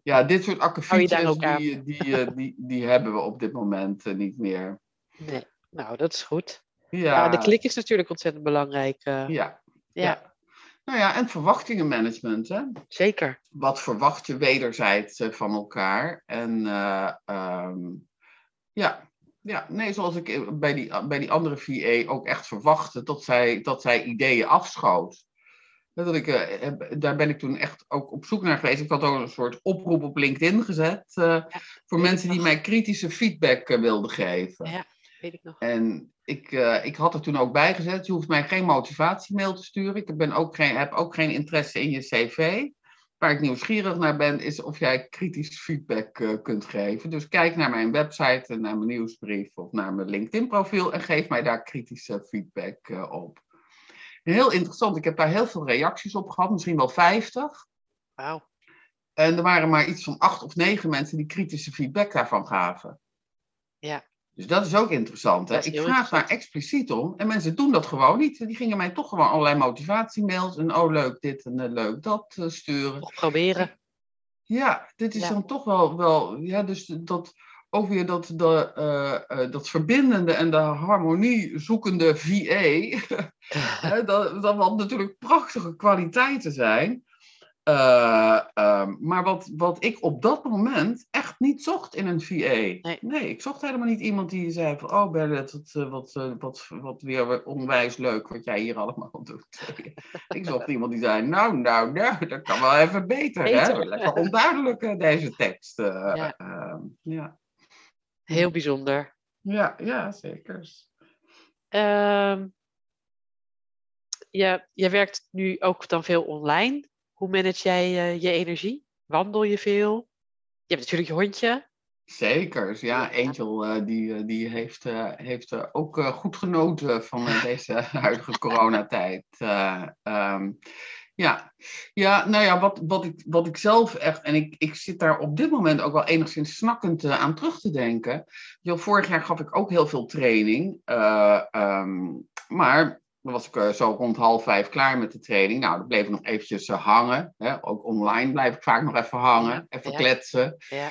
[SPEAKER 2] ja, dit soort akkefietjes, die, die, uh, die, die, hebben we op dit moment uh, niet meer.
[SPEAKER 1] Nee, nou, dat is goed. Ja. de klik is natuurlijk ontzettend belangrijk.
[SPEAKER 2] Ja. ja. ja. Nou ja, en verwachtingenmanagement. Hè?
[SPEAKER 1] Zeker.
[SPEAKER 2] Wat verwacht je wederzijds van elkaar? En um, ja, ja, nee, zoals ik bij die, bij die andere VA ook echt verwachtte, dat zij, dat zij ideeën afschoot. Dat ik, uh, daar ben ik toen echt ook op zoek naar geweest. Ik had ook een soort oproep op LinkedIn gezet ja, voor mensen die mij kritische feedback wilden geven.
[SPEAKER 1] Ja, weet ik nog.
[SPEAKER 2] En ik, ik had er toen ook bij gezet, je hoeft mij geen motivatiemail te sturen. Ik ben ook geen, heb ook geen interesse in je cv. Waar ik nieuwsgierig naar ben, is of jij kritisch feedback kunt geven. Dus kijk naar mijn website, naar mijn nieuwsbrief of naar mijn LinkedIn-profiel en geef mij daar kritische feedback op. Heel interessant. Ik heb daar heel veel reacties op gehad, misschien wel 50.
[SPEAKER 1] Wauw.
[SPEAKER 2] En er waren maar iets van acht of negen mensen die kritische feedback daarvan gaven.
[SPEAKER 1] Ja.
[SPEAKER 2] Dus dat is ook interessant. Hè? Ik vraag daar expliciet om. En mensen doen dat gewoon niet. Die gingen mij toch gewoon allerlei motivatiemails. En oh, leuk dit en uh, leuk dat uh, sturen.
[SPEAKER 1] Of proberen.
[SPEAKER 2] Ja, dit is ja. dan toch wel, wel. Ja, dus dat ook weer dat, de, uh, dat verbindende en de harmonie zoekende VA, dat, dat wat natuurlijk prachtige kwaliteiten zijn. Uh, maar wat, wat ik op dat moment echt niet zocht in een VA.
[SPEAKER 1] Nee,
[SPEAKER 2] nee ik zocht helemaal niet iemand die zei van... Oh Bernard, wat, wat, wat, wat weer onwijs leuk wat jij hier allemaal doet. ik zocht iemand die zei... Nou, nou, nou, dat kan wel even beter. beter. Hè? Lekker onduidelijk deze tekst. ja. Ehm, ja.
[SPEAKER 1] Heel bijzonder.
[SPEAKER 2] Ja, ja zeker.
[SPEAKER 1] Um, je, je werkt nu ook dan veel online. Hoe manage jij uh, je energie? Wandel je veel? Je hebt natuurlijk je hondje.
[SPEAKER 2] Zeker, ja. Angel uh, die, uh, die heeft, heeft ook goed genoten van deze huidige coronatijd. Um, ja, ja nou ja, wat, wat, ik, wat ik zelf echt, en ik, ik zit daar op dit moment ook wel enigszins snakkend uh, aan terug te denken. Jo, vorig jaar gaf ik ook heel veel training, uh, um, maar dan was ik uh, zo rond half vijf klaar met de training. Nou, dat bleef nog eventjes hangen. Hè? Ook online blijf ik vaak nog even hangen, even ja. kletsen.
[SPEAKER 1] Ja.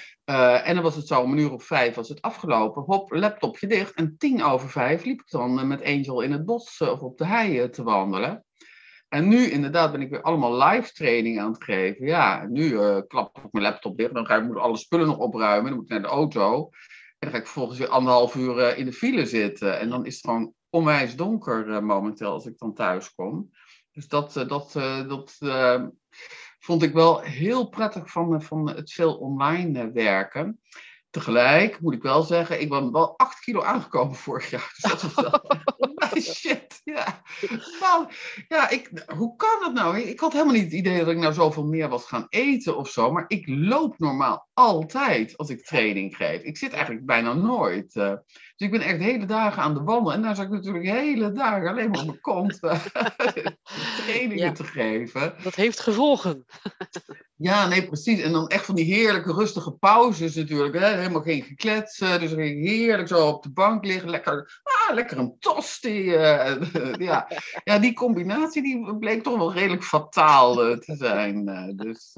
[SPEAKER 2] en dan was het zo om een uur of vijf was het afgelopen. Hop, laptopje dicht. En tien over vijf liep ik dan met Angel in het bos of op de hei te wandelen. En nu inderdaad ben ik weer allemaal live training aan het geven. Ja, nu uh, klap ik mijn laptop dicht. Dan ga ik moet alle spullen nog opruimen. Dan moet ik naar de auto. En dan ga ik vervolgens weer anderhalf uur uh, in de file zitten. En dan is het gewoon onwijs donker uh, momenteel als ik dan thuis kom. Dus dat, dat, dat vond ik wel heel prettig van, van het veel online werken. Tegelijk moet ik wel zeggen, ik ben wel 8 kilo aangekomen vorig jaar. Dus dat was wel shit. Ja. Nou, ja, ik, hoe kan dat nou? Ik had helemaal niet het idee dat ik nou zoveel meer was gaan eten of zo. Maar ik loop normaal altijd als ik training geef. Ik zit eigenlijk bijna nooit. Uh, dus ik ben echt hele dagen aan de wandel. En daar zat ik natuurlijk hele dagen alleen maar op mijn kont uh, trainingen ja, te geven.
[SPEAKER 1] Dat heeft gevolgen.
[SPEAKER 2] Ja, nee, precies. En dan echt van die heerlijke rustige pauzes natuurlijk. Hè? Helemaal geen gekletsen. Dus dan ging ik heerlijk zo op de bank liggen. Lekker, ah, lekker een tosti. Uh, ja. ja, die combinatie die bleek toch wel redelijk fataal uh, te zijn. dus,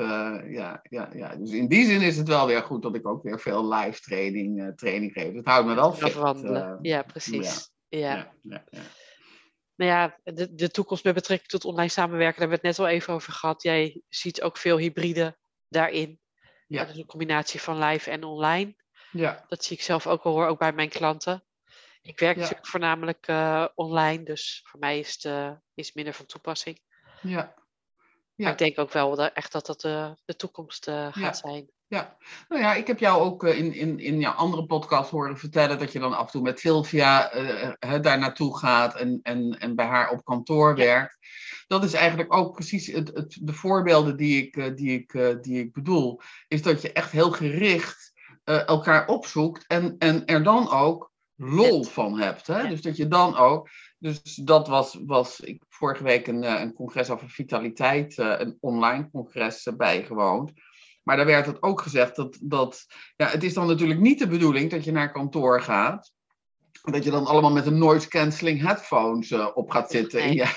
[SPEAKER 2] ja, ja, ja. dus in die zin is het wel weer goed dat ik ook weer veel live training, training geef. Het houdt me wel fit
[SPEAKER 1] ja, precies. Ja. ja. ja, ja nou ja, de, de toekomst met betrekking tot online samenwerken, daar hebben we het net al even over gehad. Jij ziet ook veel hybride daarin. Ja. Dus een combinatie van live en online.
[SPEAKER 2] Ja.
[SPEAKER 1] Dat zie ik zelf ook al hoor, ook bij mijn klanten. Ik werk natuurlijk voornamelijk uh, online, dus voor mij is het uh, is minder van toepassing.
[SPEAKER 2] Ja. ja.
[SPEAKER 1] Maar ik denk ook wel dat, echt dat dat de, de toekomst gaat zijn.
[SPEAKER 2] Ja, nou ja, ik heb jou ook eh, in, in, in jouw andere podcast horen vertellen dat je dan af en toe met Sylvia uh, daar naartoe gaat en, en, en bij haar op kantoor werkt. Dat is eigenlijk ook precies het, het, de voorbeelden die ik, die, ik, die ik bedoel. Is dat je echt heel gericht elkaar opzoekt en, en er dan ook lol van hebt. Hè? Dus dat je dan ook. Dus dat was, was ik vorige week een, een congres over vitaliteit, een online congres bijgewoond. Maar daar werd het ook gezegd dat, dat ja, het is dan natuurlijk niet de bedoeling dat je naar kantoor gaat. Dat je dan allemaal met een noise cancelling headphones uh, op gaat zitten.
[SPEAKER 1] Nee.
[SPEAKER 2] Ja,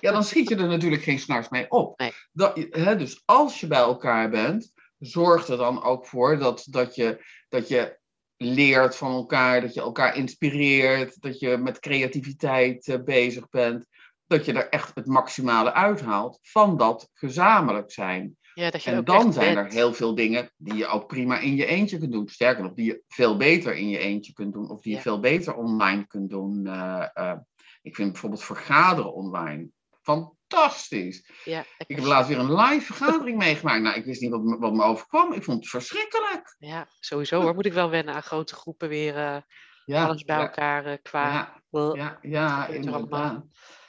[SPEAKER 2] ja, dan schiet je er natuurlijk geen s'nachts mee op.
[SPEAKER 1] Nee.
[SPEAKER 2] Dat, hè, dus als je bij elkaar bent, zorg er dan ook voor dat, dat, je, dat je leert van elkaar, dat je elkaar inspireert, dat je met creativiteit uh, bezig bent. Dat je er echt het maximale uithaalt van dat gezamenlijk zijn.
[SPEAKER 1] Ja, dat je
[SPEAKER 2] En
[SPEAKER 1] ook
[SPEAKER 2] dan zijn er heel veel dingen die je ook prima in je eentje kunt doen. Sterker nog, die je veel beter in je eentje kunt doen. Of die je veel beter online kunt doen. Eh, eh, ik vind bijvoorbeeld vergaderen online fantastisch.
[SPEAKER 1] Ja,
[SPEAKER 2] Ik heb laatst weer een live vergadering meegemaakt. Nou, ik wist niet wat, me- wat me overkwam. Ik vond het verschrikkelijk.
[SPEAKER 1] Ja, sowieso hoor. Moet ik wel wennen aan grote groepen weer. eh,
[SPEAKER 2] Ja,
[SPEAKER 1] alles bij elkaar qua.
[SPEAKER 2] Ja, ja,
[SPEAKER 1] er
[SPEAKER 2] inderdaad.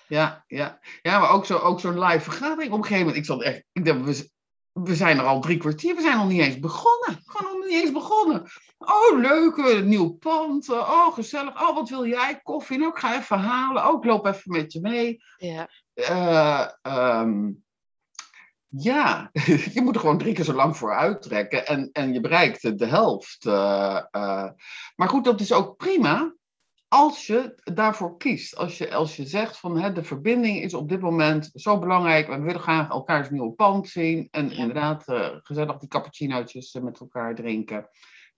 [SPEAKER 2] Ja, ja. ja, maar ook zo'n ook zo'n live vergadering. Op een gegeven moment, ik zat echt, ik dacht, we, we zijn er al drie kwartier, we zijn nog niet eens begonnen. Gewoon nog niet eens begonnen. Oh, leuk, nieuw pand. eh, Oh, gezellig. Oh, wat wil jij? Koffie? Nou, ik ga even halen. Oh, ik loop even met je mee.
[SPEAKER 1] Ja,
[SPEAKER 2] Eh, ehm, ja, je moet er gewoon drie keer zo lang voor uittrekken en, en je bereikt de helft. eh. Maar goed, dat is ook prima als je daarvoor kiest. Als je, als je zegt van hè, de verbinding is op dit moment zo belangrijk. We willen graag elkaars nieuwe pand zien. En
[SPEAKER 1] Ja.
[SPEAKER 2] inderdaad, eh, gezellig die cappuccinootjes eh, met elkaar drinken.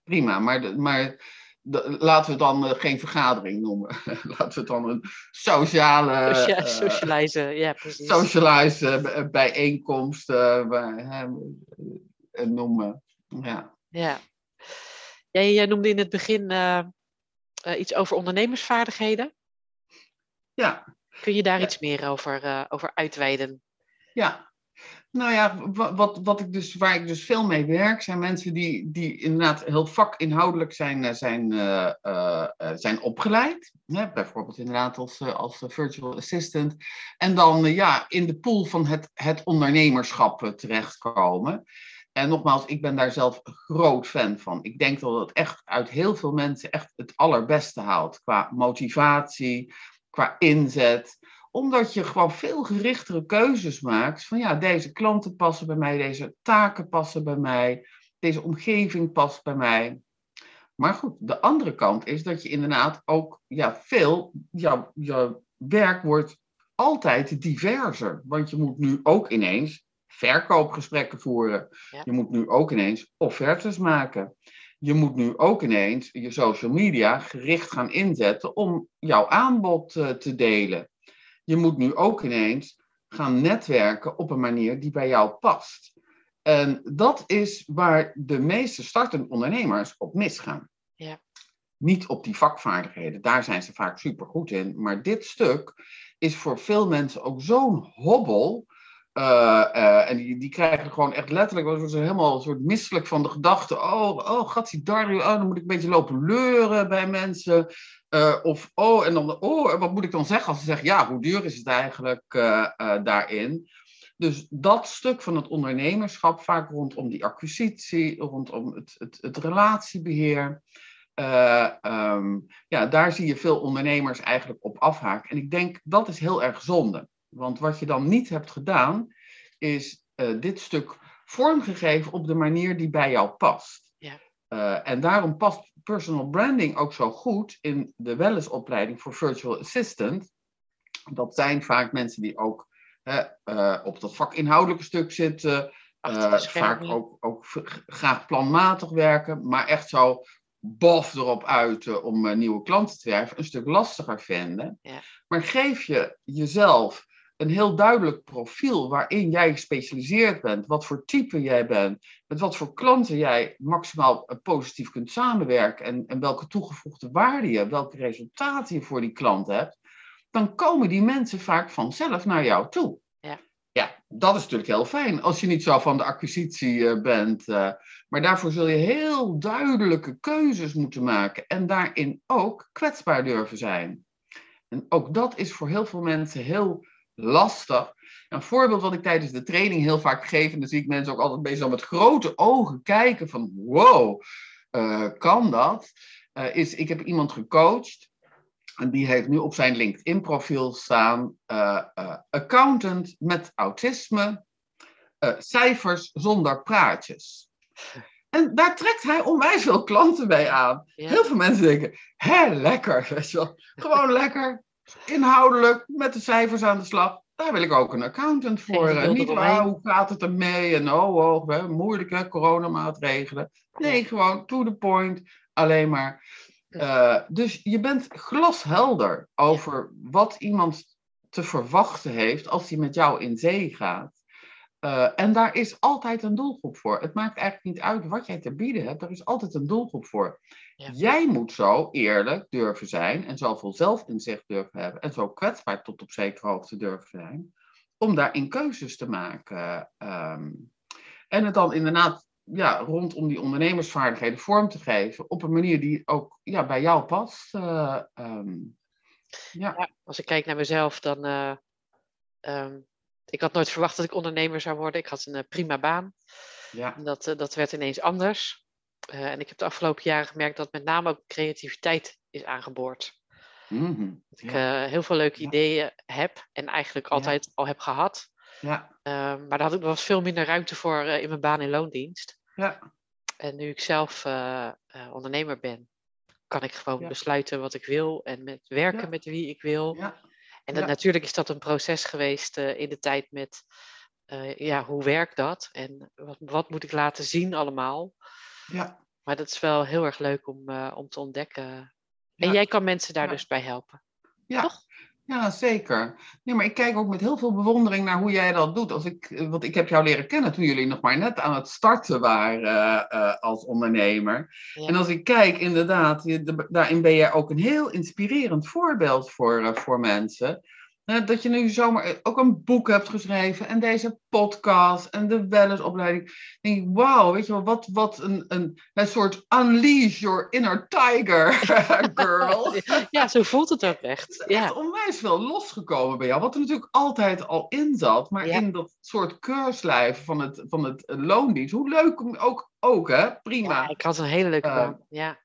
[SPEAKER 2] Prima, maar, maar de- laten we het dan eh, geen vergadering noemen. laten we het dan een sociale...
[SPEAKER 1] Socia- socializen. Ja, precies.
[SPEAKER 2] socialize bijeenkomst noemen. Ja.
[SPEAKER 1] Ja. Jij eh, noemde in het begin eh, iets over ondernemersvaardigheden.
[SPEAKER 2] ja,
[SPEAKER 1] Kun je daar
[SPEAKER 2] Ja.
[SPEAKER 1] iets meer over, eh, over uitweiden?
[SPEAKER 2] ja. Nou ja, wa- wat, wat ik dus, waar ik dus veel mee werk, zijn mensen die, die inderdaad heel vakinhoudelijk zijn, eh, zijn, zijn opgeleid. Hè, bijvoorbeeld inderdaad als, als virtual assistant. En dan ja, in de pool van het, het ondernemerschap terechtkomen. En nogmaals, ik ben daar zelf groot fan van. Ik denk dat het echt uit heel veel mensen echt het allerbeste haalt. Qua motivatie, qua inzet. Omdat je gewoon veel gerichtere keuzes maakt. Van ja, deze klanten passen bij mij, deze taken passen bij mij, deze omgeving past bij mij. Maar goed, de andere kant is dat je inderdaad ook ja, veel, jouw, jouw werk wordt altijd diverser. Want je moet nu ook ineens verkoopgesprekken voeren.
[SPEAKER 1] Ja.
[SPEAKER 2] Je moet nu ook ineens offertes maken. Je moet nu ook ineens je social media gericht gaan inzetten om jouw aanbod eh, te delen. Je moet nu ook ineens gaan netwerken op een manier die bij jou past. En dat is waar de meeste startende ondernemers op misgaan.
[SPEAKER 1] Ja.
[SPEAKER 2] Niet op die vakvaardigheden, daar zijn ze vaak super goed in. Maar dit stuk is voor veel mensen ook zo'n hobbel. Eh, eh, en die, die krijgen gewoon echt letterlijk, worden helemaal een soort misselijk van de gedachte. Oh, oh, gatsie Dario, oh, dan moet ik een beetje lopen leuren bij mensen. Eh, of, oh, en dan, oh, wat moet ik dan zeggen als ze zeggen, ja, hoe duur is het eigenlijk daarin? Dus dat stuk van het ondernemerschap, vaak rondom die acquisitie, rondom het, het, het relatiebeheer. eh, ehm, ja, daar zie je veel ondernemers eigenlijk op afhaken. En ik denk dat is heel erg zonde. Want wat je dan niet hebt gedaan, is eh, dit stuk vormgegeven op de manier die bij jou past.
[SPEAKER 1] Ja.
[SPEAKER 2] Eh, en daarom past personal branding ook zo goed in de wellnessopleiding voor virtual assistant. Dat zijn vaak mensen die ook hè, eh, op dat vakinhoudelijke stuk zitten. Vaak ook, ook graag planmatig werken, maar echt zo bof erop uit eh, om nieuwe klanten te werven, een stuk lastiger vinden.
[SPEAKER 1] Ja.
[SPEAKER 2] Maar geef je jezelf een heel duidelijk profiel waarin jij gespecialiseerd bent, wat voor type jij bent, met wat voor klanten jij maximaal eh, positief kunt samenwerken en, en welke toegevoegde waarde je, welke resultaten je voor die klant hebt, dan komen die mensen vaak vanzelf naar jou toe.
[SPEAKER 1] Ja.
[SPEAKER 2] Ja, dat is natuurlijk heel fijn als je niet zo van de acquisitie eh, bent. eh, maar daarvoor zul je heel duidelijke keuzes moeten maken en daarin ook kwetsbaar durven zijn. En ook dat is voor heel veel mensen heel lastig. Een voorbeeld wat ik tijdens de training heel vaak geef, en dan zie ik mensen ook altijd bezig met grote ogen kijken van wow, eh, kan dat? Eh, is, ik heb iemand gecoacht en die heeft nu op zijn LinkedIn profiel staan eh, accountant met autisme, cijfers zonder praatjes. En daar trekt hij onwijs veel klanten bij aan.
[SPEAKER 1] Ja.
[SPEAKER 2] Heel veel mensen denken, hè, lekker, weet je wel. Gewoon lekker, inhoudelijk, met de cijfers aan de slag. Daar wil ik ook een accountant voor. En niet, ah, hoe gaat het ermee? En oh, oh hè, moeilijke coronamaatregelen. Nee, gewoon to the point. Alleen maar. eh, dus je bent glashelder over wat iemand te verwachten heeft als hij met jou in zee gaat. Eh, en daar is altijd een doelgroep voor. Het maakt eigenlijk niet uit wat jij te bieden hebt. Er is altijd een doelgroep voor.
[SPEAKER 1] Ja.
[SPEAKER 2] Jij moet zo eerlijk durven zijn en zoveel zelfinzicht durven hebben en zo kwetsbaar tot op zekere hoogte durven zijn om daarin keuzes te maken. ehm, en het dan inderdaad ja, rondom die ondernemersvaardigheden vorm te geven op een manier die ook ja, bij jou past. eh, ehm, ja.
[SPEAKER 1] Ja, als ik kijk naar mezelf, dan. eh, ehm, ik had nooit verwacht dat ik ondernemer zou worden. Ik had een eh, prima baan.
[SPEAKER 2] Ja.
[SPEAKER 1] En dat, eh, dat werd ineens anders. Eh, en ik heb de afgelopen jaren gemerkt dat met name ook creativiteit is aangeboord.
[SPEAKER 2] Mhm.
[SPEAKER 1] Dat ik
[SPEAKER 2] ja.
[SPEAKER 1] heel veel leuke
[SPEAKER 2] Ja.
[SPEAKER 1] ideeën heb en eigenlijk altijd al heb gehad.
[SPEAKER 2] ja.
[SPEAKER 1] Ehm, maar daar had ik was veel minder ruimte voor in mijn baan in loondienst.
[SPEAKER 2] Ja.
[SPEAKER 1] En nu ik zelf ondernemer ben, kan ik gewoon besluiten wat ik wil en met werken met wie ik wil.
[SPEAKER 2] Ja.
[SPEAKER 1] En dat,
[SPEAKER 2] Ja.
[SPEAKER 1] natuurlijk is dat een proces geweest eh, in de tijd met, eh, ja, hoe werkt dat? En wat, wat moet ik laten zien allemaal?
[SPEAKER 2] ja.
[SPEAKER 1] Maar dat is wel heel erg leuk om, eh, om te ontdekken. En jij kan mensen daar dus bij helpen.
[SPEAKER 2] Ja.
[SPEAKER 1] Toch?
[SPEAKER 2] Ja, zeker. Nee, maar ik kijk ook met heel veel bewondering naar hoe jij dat doet. Als ik, eh, want ik heb jou leren kennen toen jullie nog maar net aan het starten waren eh, eh, als ondernemer.
[SPEAKER 1] Ja.
[SPEAKER 2] En als ik kijk, inderdaad, je- de- daarin ben jij ook een heel inspirerend voorbeeld voor, voor mensen. Eh, dat je nu zomaar ook een boek hebt geschreven en deze podcast en de wellnessopleiding. Dan denk ik, wauw, weet je wel, wat, wat een, een, een soort unleash your inner tiger, girl.
[SPEAKER 1] ja, zo voelt het ook echt.
[SPEAKER 2] Is echt onwijs veel losgekomen bij jou. Wat er natuurlijk altijd al in zat. Maar
[SPEAKER 1] Ja.
[SPEAKER 2] in dat soort keurslijf van het, van het loondienst. Hoe leuk ook, ook hè? Prima.
[SPEAKER 1] ja, ik had een hele leuke
[SPEAKER 2] Eh,
[SPEAKER 1] baan. Ja,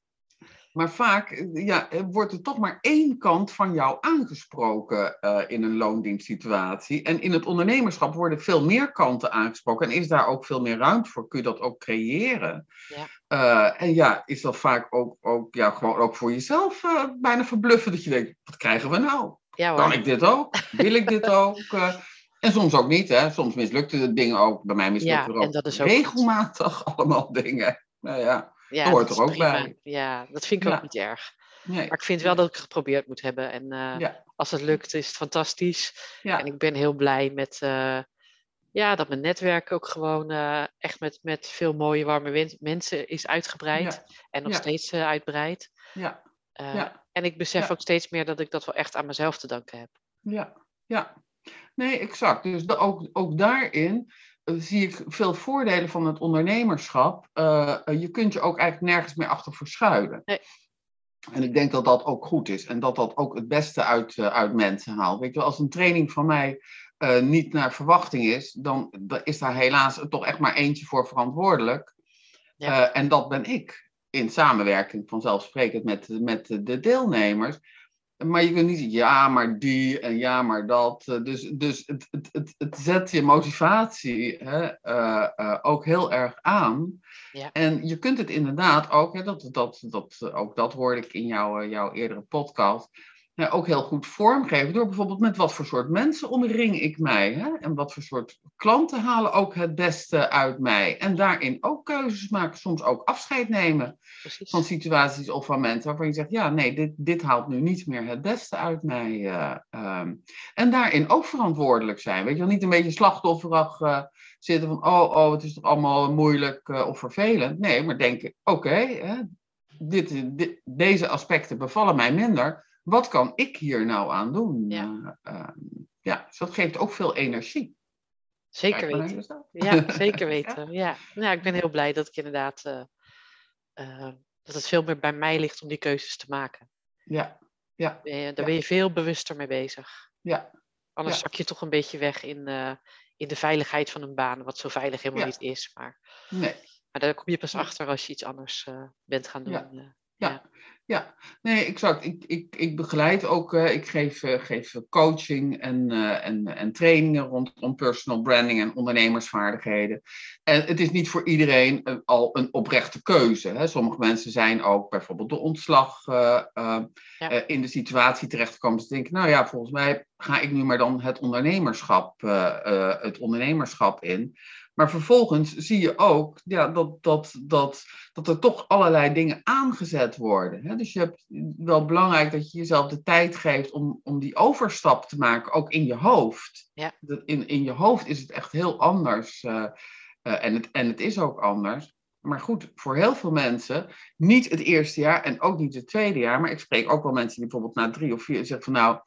[SPEAKER 2] Maar vaak eh, ja, eh, wordt er toch maar één kant van jou aangesproken eh, in een loondienstsituatie. En in het ondernemerschap worden veel meer kanten aangesproken. En is daar ook veel meer ruimte voor? Kun je dat ook creëren?
[SPEAKER 1] Ja.
[SPEAKER 2] En ja, is dat vaak ook, ook, ja, gewoon ook voor jezelf bijna verbluffend. Dat je denkt, wat krijgen we nou?
[SPEAKER 1] ja
[SPEAKER 2] Kan ik dit ook? Wil ik dit ook? En soms ook niet, hè? Soms mislukte het dingen ook. Bij mij mislukte
[SPEAKER 1] Ja,
[SPEAKER 2] er ook
[SPEAKER 1] en dat is ook
[SPEAKER 2] regelmatig allemaal dingen. Nou ja,
[SPEAKER 1] Ja,
[SPEAKER 2] dat hoort er ook
[SPEAKER 1] prima.
[SPEAKER 2] bij.
[SPEAKER 1] Ja, dat vind ik ook niet erg.
[SPEAKER 2] nee.
[SPEAKER 1] Maar ik vind wel dat ik het geprobeerd moet hebben. En eh,
[SPEAKER 2] Ja,
[SPEAKER 1] als het lukt, is het fantastisch.
[SPEAKER 2] ja,
[SPEAKER 1] En ik ben heel blij met eh, ja, dat mijn netwerk ook gewoon eh, echt met, met veel mooie, warme mensen is uitgebreid. En nog steeds eh, uitbreid.
[SPEAKER 2] ja.
[SPEAKER 1] En ik besef ook steeds meer dat ik dat wel echt aan mezelf te danken heb.
[SPEAKER 2] ja, ja. Nee, exact. Dus da- ook, ook daarin zie ik veel voordelen van het ondernemerschap. Eh, eh, je kunt je ook eigenlijk nergens meer achter verschuilen.
[SPEAKER 1] Nee.
[SPEAKER 2] En ik denk dat dat ook goed is. En dat dat ook het beste uit, eh, uit mensen haalt. Weet je, als een training van mij niet naar verwachting is, dan dan is daar helaas toch echt maar eentje voor verantwoordelijk.
[SPEAKER 1] Ja.
[SPEAKER 2] En dat ben ik. In samenwerking vanzelfsprekend met, met de deelnemers. Maar je kunt niet zeggen, ja, maar die en ja, maar dat. Eh, Dus, dus het, het, het, het zet je motivatie hè, eh, eh, ook heel erg aan.
[SPEAKER 1] Ja.
[SPEAKER 2] En je kunt het inderdaad ook, hè, dat, dat, dat, ook dat hoorde ik in jouw, jouw eerdere podcast, ja, ook heel goed vormgeven. Door bijvoorbeeld met wat voor soort mensen omring ik mij. Hè? En wat voor soort klanten halen ook het beste uit mij. En daarin ook keuzes maken, soms ook afscheid nemen
[SPEAKER 1] Precies.
[SPEAKER 2] van situaties of van mensen waarvan je zegt, ja, nee, dit, dit haalt nu niet meer het beste uit mij. eh, ehm. en daarin ook verantwoordelijk zijn. Weet je wel, niet een beetje slachtofferig eh, zitten van, oh, oh, het is toch allemaal moeilijk eh, of vervelend. Nee, maar denken, oké, dit, deze aspecten bevallen mij minder. Wat kan ik hier nou aan doen?
[SPEAKER 1] Ja.
[SPEAKER 2] Eh, ehm, ja, dus dat geeft ook veel energie.
[SPEAKER 1] Zeker
[SPEAKER 2] Kijk
[SPEAKER 1] weten. Ja, zeker weten. Ja. Nou, ik ben heel blij dat ik inderdaad eh, eh, dat het veel meer bij mij ligt om die keuzes te maken.
[SPEAKER 2] Ja, ja,
[SPEAKER 1] daar
[SPEAKER 2] Ja.
[SPEAKER 1] ben je veel bewuster mee bezig.
[SPEAKER 2] ja,
[SPEAKER 1] Anders
[SPEAKER 2] Ja.
[SPEAKER 1] zak je toch een beetje weg in, in de veiligheid van een baan, wat zo veilig helemaal
[SPEAKER 2] Ja.
[SPEAKER 1] niet is. Maar,
[SPEAKER 2] nee.
[SPEAKER 1] maar daar kom je pas
[SPEAKER 2] Ja.
[SPEAKER 1] achter als je iets anders bent gaan doen.
[SPEAKER 2] Ja.
[SPEAKER 1] Eh.
[SPEAKER 2] Ja. Nee, exact. Ik, ik, ik begeleid ook, uh, ik geef, uh, geef coaching en, uh, en, en trainingen rondom personal branding en ondernemersvaardigheden. En het is niet voor iedereen al een oprechte keuze. Hè. Sommige mensen zijn ook bijvoorbeeld de ontslag ja. in de situatie terechtgekomen. Ze denken, nou ja, volgens mij ga ik nu maar dan het ondernemerschap, het ondernemerschap in. Maar vervolgens zie je ook ja, dat, dat, dat, dat er toch allerlei dingen aangezet worden. Hè? Dus je hebt wel belangrijk dat je jezelf de tijd geeft om, om die overstap te maken, ook in je hoofd. Ja. In, in je hoofd is het echt heel anders. Uh, uh, en, het, en het is ook anders. Maar goed, voor heel veel mensen, niet het eerste jaar en ook niet het tweede jaar. Maar ik spreek ook wel mensen die bijvoorbeeld na drie of vier zeggen van nou,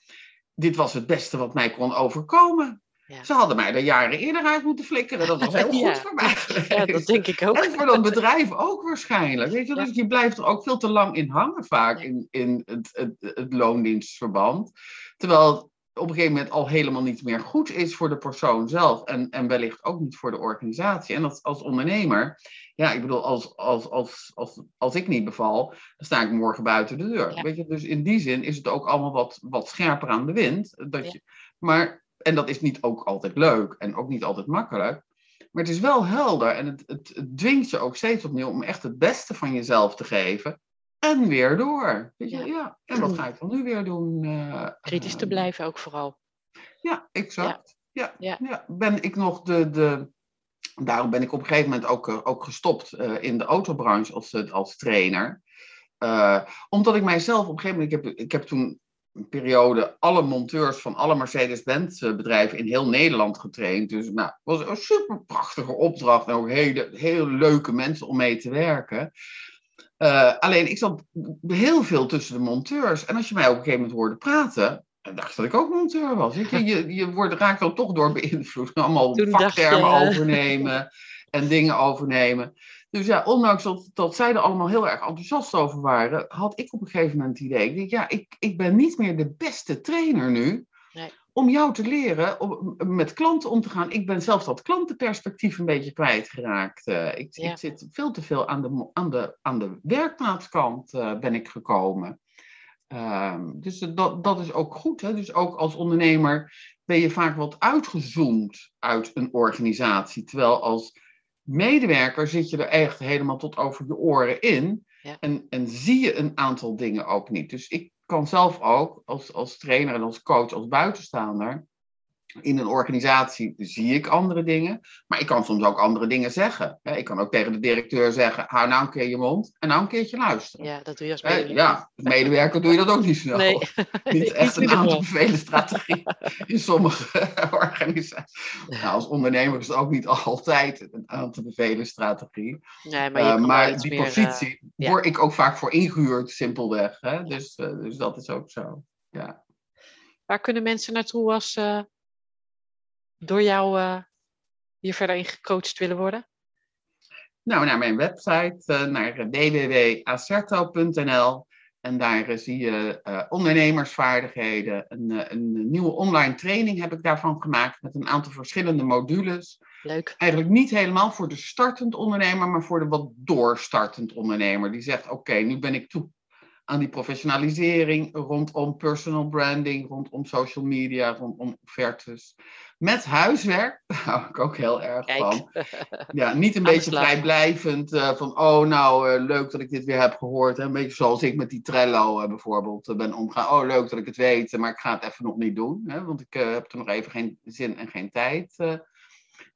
[SPEAKER 2] dit was het beste wat mij kon overkomen. Ze hadden mij er jaren eerder uit moeten flikkeren. Dat was heel goed voor mij.
[SPEAKER 1] Ja, dat denk ik ook.
[SPEAKER 2] En voor dat bedrijf ook waarschijnlijk. Weet je? Dus je blijft er ook veel te lang in hangen vaak in, in het, het, het loondienstverband. Terwijl het op een gegeven moment al helemaal niet meer goed is voor de persoon zelf. En, en wellicht ook niet voor de organisatie. En als, als ondernemer, ja, ik bedoel, als, als, als, als, als ik niet beval, dan sta ik morgen buiten de deur. Weet je? Dus in die zin is het ook allemaal wat, wat scherper aan de wind. Dat je, maar en dat is niet ook altijd leuk en ook niet altijd makkelijk. Maar het is wel helder en het, het, het dwingt je ook steeds opnieuw om echt het beste van jezelf te geven. En weer door. Weet je? Ja. ja. En wat ga ik dan nu weer doen? Uh,
[SPEAKER 1] Kritisch te blijven ook vooral.
[SPEAKER 2] Ja, exact. Ja. Ja. ja. Ben ik nog de, de. Daarom ben ik op een gegeven moment ook, eh, ook gestopt uh, in de autobranche als, als trainer. Uh, omdat ik mijzelf op een gegeven moment. Ik heb, ik heb toen periode alle monteurs van alle Mercedes-Benz bedrijven in heel Nederland getraind. Dus nou, het was een super prachtige opdracht en ook hele, heel leuke mensen om mee te werken. Uh, alleen ik zat heel veel tussen de monteurs. En als je mij op een gegeven moment hoorde praten, dan dacht ik dat ik ook monteur was. Je, je, je wordt, raakt dan toch door beïnvloed. Allemaal Toen vaktermen je... overnemen en dingen overnemen. Dus ja, ondanks dat, dat zij er allemaal heel erg enthousiast over waren, had ik op een gegeven moment het idee. Ik denk, ja, ik, ik ben niet meer de beste trainer nu. Nee. Om jou te leren om met klanten om te gaan. Ik ben zelfs dat klantenperspectief een beetje kwijtgeraakt. Uh, ik, ik, zit veel te veel aan de, aan de, aan de werkplaatskant uh, ben ik gekomen. Uh, dus dat, dat is ook goed. Hè? Dus ook als ondernemer ben je vaak wat uitgezoomd uit een organisatie. Terwijl als medewerker zit je er echt helemaal tot over je oren in. En, en zie je een aantal dingen ook niet. Dus ik kan zelf ook als, als trainer en als coach, als buitenstaander, in een organisatie zie ik andere dingen, maar ik kan soms ook andere dingen zeggen. Ik kan ook tegen de directeur zeggen, hou nou een keer je mond en nou een keertje luisteren.
[SPEAKER 1] Ja, dat doe je als medewerker.
[SPEAKER 2] Ja, als medewerker doe je dat ook niet snel. Nee. Niet echt een aan te bevelen strategie in sommige organisaties. Nou, als ondernemer is het ook niet altijd een aan te bevelen strategie.
[SPEAKER 1] Nee, maar, uh,
[SPEAKER 2] maar die meer, positie uh, word ik ook vaak voor ingehuurd, simpelweg. Hè? Dus, uh, dus dat is ook zo. Ja.
[SPEAKER 1] Waar kunnen mensen naartoe als door jou uh, hier verder in gecoacht willen worden?
[SPEAKER 2] Nou, naar mijn website, uh, naar www.acerto.nl. En daar zie je ondernemersvaardigheden. Een, een, nieuwe online training heb ik daarvan gemaakt met een aantal verschillende modules.
[SPEAKER 1] Leuk.
[SPEAKER 2] Eigenlijk niet helemaal voor de startend ondernemer, maar voor de wat doorstartend ondernemer. Die zegt, oké, nu ben ik toe aan die professionalisering rondom personal branding, rondom social media, rondom offertes. Met huiswerk, daar hou ik ook heel erg Kijk. van. Ja, niet een beetje vrijblijvend uh, van, oh nou, uh, leuk dat ik dit weer heb gehoord. Hè? Een beetje zoals ik met die Trello uh, bijvoorbeeld ben omgaan. Oh, leuk dat ik het weet, maar ik ga het even nog niet doen. Hè? Want ik heb er nog even geen zin en geen tijd.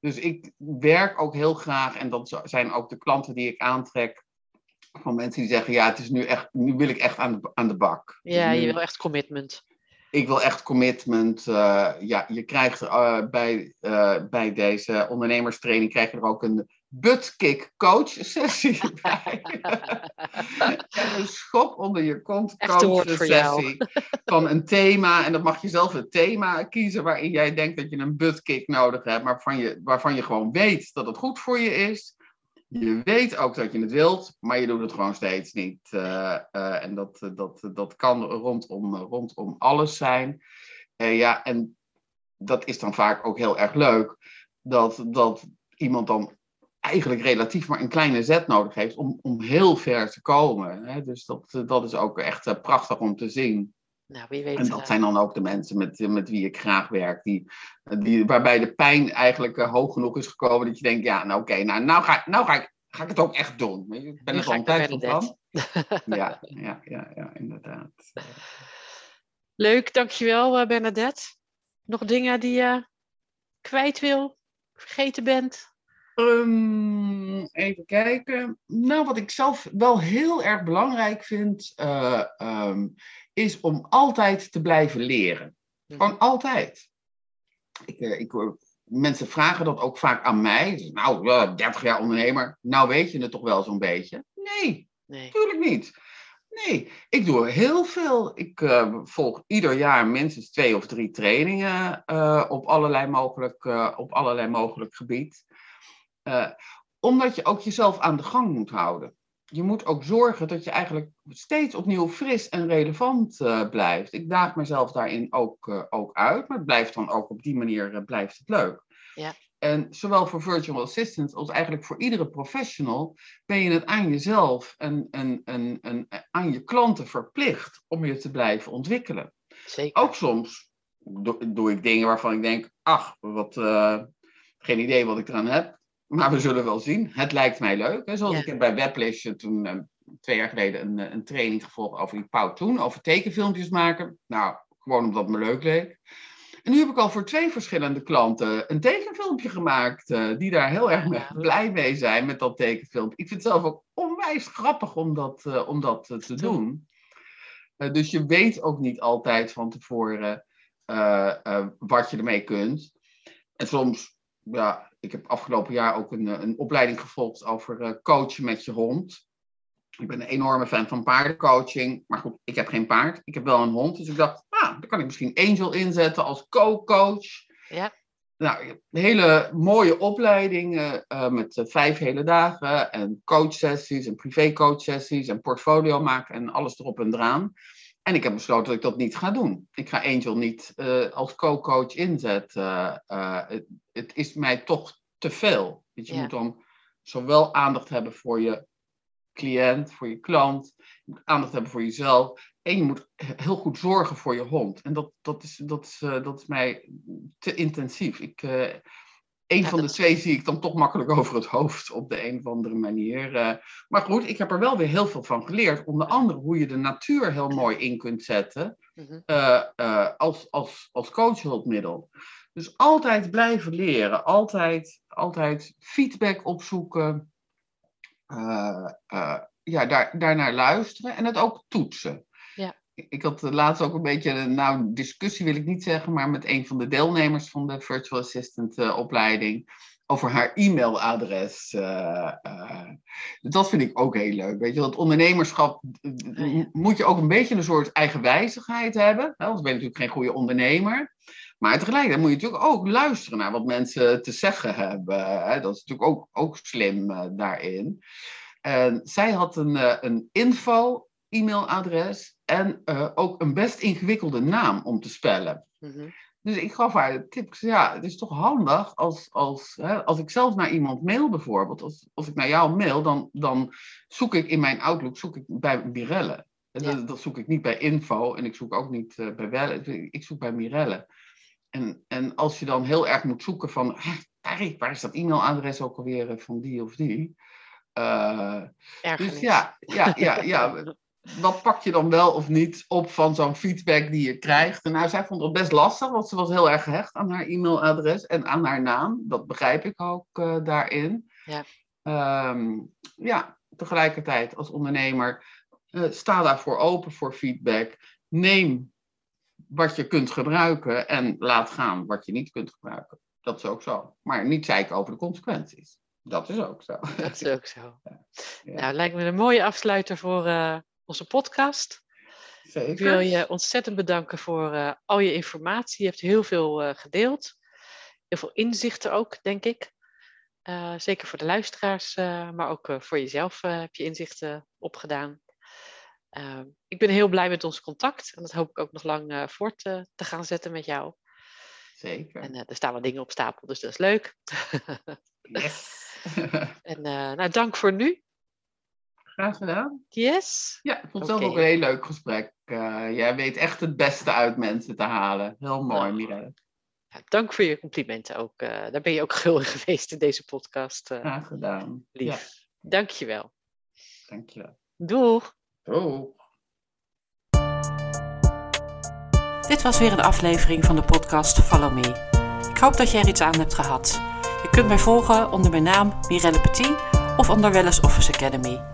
[SPEAKER 2] dus ik werk ook heel graag, en dat zijn ook de klanten die ik aantrek, van mensen die zeggen, ja, het is nu echt, nu wil ik echt aan de, aan de bak.
[SPEAKER 1] Ja, je wil echt commitment.
[SPEAKER 2] Ik wil echt commitment. Uh, ja, je krijgt uh, bij, uh, bij deze ondernemerstraining krijg je er ook een buttkick coach sessie bij. en een schop onder je kont coach sessie van een thema. En dat mag je zelf het thema kiezen waarin jij denkt dat je een buttkick nodig hebt, maar waarvan je, waarvan je gewoon weet dat het goed voor je is. Je weet ook dat je het wilt, maar je doet het gewoon steeds niet. Uh, uh, en dat, dat, dat kan rondom, rondom alles zijn. Ja, en dat is dan vaak ook heel erg leuk. Dat, dat iemand dan eigenlijk relatief maar een kleine zet nodig heeft om, om heel ver te komen. Hè? Dus dat, dat is ook echt prachtig om te zien.
[SPEAKER 1] Nou, wie weet.
[SPEAKER 2] En dat zijn dan ook de mensen met, met wie ik graag werk, die, die, waarbij de pijn eigenlijk hoog genoeg is gekomen dat je denkt, ja, nou oké, nou, nou, ga, nou ga, ik, ga ik het ook echt doen. Ik ben er een tijd van. Ja, ja, ja, ja, inderdaad.
[SPEAKER 1] Leuk, dankjewel Bernadette. Nog dingen die je kwijt wil, vergeten bent?
[SPEAKER 2] Um, even kijken. Nou, wat ik zelf wel heel erg belangrijk vind, uh, um, is om altijd te blijven leren. Mhm. Gewoon altijd. Ik, uh, ik, mensen vragen dat ook vaak aan mij. Nou, uh, 30 jaar ondernemer, nou weet je het toch wel zo'n beetje? Nee, nee, natuurlijk niet. Nee, ik doe heel veel. Ik uh, volg ieder jaar minstens twee of drie trainingen uh, op, allerlei mogelijk, uh, op allerlei mogelijk gebied. omdat je ook jezelf aan de gang moet houden. Je moet ook zorgen dat je eigenlijk steeds opnieuw fris en relevant blijft. Ik daag mezelf daarin ook, ook uit, maar het blijft dan ook op die manier blijft het leuk. Ja. En zowel voor virtual assistants als eigenlijk voor iedere professional ben je het aan jezelf en, en, en, en aan je klanten verplicht om je te blijven ontwikkelen. Zeker. Ook soms doe, ik dingen waarvan ik denk, ach, wat, geen idee wat ik eraan heb. Maar we zullen wel zien. Het lijkt mij leuk. Hè? Zoals ik bij Weblish toen uh, twee jaar geleden een, een training gevolgd over die Pauw over tekenfilmpjes maken. Nou, gewoon omdat het me leuk leek. En nu heb ik al voor twee verschillende klanten een tekenfilmpje gemaakt, uh, die daar heel erg blij mee zijn met dat tekenfilmpje. Ik vind het zelf ook onwijs grappig om dat, uh, om dat uh, te doen. dus je weet ook niet altijd van tevoren wat je ermee kunt. En soms, ja, ik heb afgelopen jaar ook een, een opleiding gevolgd over coachen met je hond. Ik ben een enorme fan van paardencoaching. Maar goed, ik heb geen paard. Ik heb wel een hond. Dus ik dacht, ah, dan kan ik misschien Angel inzetten als co-coach. Ja. Nou, een hele mooie opleiding uh, met uh, vijf hele dagen. En coachsessies en privé-coachsessies en portfolio maken en alles erop en eraan. En ik heb besloten dat ik dat niet ga doen. Ik ga Angel niet uh, als co-coach inzetten. Het, het, is mij toch te veel. je ja. moet dan zowel aandacht hebben voor je cliënt, voor je klant. Je moet aandacht hebben voor jezelf. En je moet heel goed zorgen voor je hond. En dat, dat, is, dat, is, uh, dat is mij te intensief. Ik, een van de twee zie ik dan toch makkelijk over het hoofd op de een of andere manier. Uh, maar goed, ik heb er wel weer heel veel van geleerd. Onder andere hoe je de natuur heel mooi in kunt zetten mm als, als, als coachhulpmiddel. Dus altijd blijven leren, altijd, altijd feedback opzoeken, ja, daar, daarnaar luisteren en het ook toetsen. Ik had laatst ook een beetje, nou, discussie wil ik niet zeggen, maar met een van de deelnemers van de Virtual Assistant uh, opleiding over haar e-mailadres. dat vind ik ook heel leuk. Weet je, dat ondernemerschap moet je ook een beetje een soort eigenwijzigheid hebben. Hè? Anders ben je natuurlijk geen goede ondernemer. Maar tegelijkertijd moet je natuurlijk ook luisteren naar wat mensen te zeggen hebben. Hè? Dat is natuurlijk ook, ook slim daarin. En zij had een, een info-e-mailadres en uh, ook een best ingewikkelde naam om te spellen. Mm-hmm. Dus ik gaf haar de tip. ja, het is toch handig als, als, hè, als ik zelf naar iemand mail bijvoorbeeld. Als, als ik naar jou mail, dan, dan zoek ik in mijn Outlook zoek ik bij Mirelle. Ja. Dat, dat, zoek ik niet bij info en ik zoek ook niet bij Welle. Ik zoek bij Mirelle. En, en als je dan heel erg moet zoeken van, waar, waar is dat e-mailadres ook alweer eh, van die of die? Uh, dus ja, ja, ja, ja, wat pak je dan wel of niet op van zo'n feedback die je krijgt? En nou, zij vond het best lastig, want ze was heel erg gehecht aan haar e-mailadres en aan haar naam. Dat begrijp ik ook uh, daarin. Ja. Um, ja, tegelijkertijd als ondernemer, uh, sta daarvoor open voor feedback. Neem wat je kunt gebruiken en laat gaan wat je niet kunt gebruiken. Dat is ook zo. Maar niet zeiken over de consequenties. Dat is ook zo.
[SPEAKER 1] Dat is ook zo. Ja. Nou, lijkt me een mooie afsluiter voor uh, onze podcast. Zeker. Ik wil je ontzettend bedanken voor uh, al je informatie. Je hebt heel veel uh, gedeeld. Heel veel inzichten ook, denk ik. zeker voor de luisteraars, maar ook voor jezelf heb je inzichten opgedaan. Ik ben heel blij met ons contact en dat hoop ik ook nog lang voort te, gaan zetten met jou.
[SPEAKER 2] Zeker.
[SPEAKER 1] En er staan wat dingen op stapel, dus dat is leuk.
[SPEAKER 2] yes.
[SPEAKER 1] en nou, dank voor nu.
[SPEAKER 2] Graag gedaan.
[SPEAKER 1] Yes.
[SPEAKER 2] Ja, ik vond het ook een heel leuk gesprek. Uh, jij weet echt het beste uit mensen te halen. Heel mooi, nou, Mirelle.
[SPEAKER 1] Ja, dank voor je complimenten ook. Uh, daar ben je ook guldig geweest in deze podcast.
[SPEAKER 2] Uh, Graag gedaan.
[SPEAKER 1] Lief. Ja. Dank je wel.
[SPEAKER 2] Dank je wel.
[SPEAKER 1] Doeg.
[SPEAKER 2] Doeg.
[SPEAKER 1] Dit was weer een aflevering van de podcast Follow Me. Ik hoop dat je er iets aan hebt gehad. Je kunt mij volgen onder mijn naam Mirelle Petit of onder Wellness Office Academy.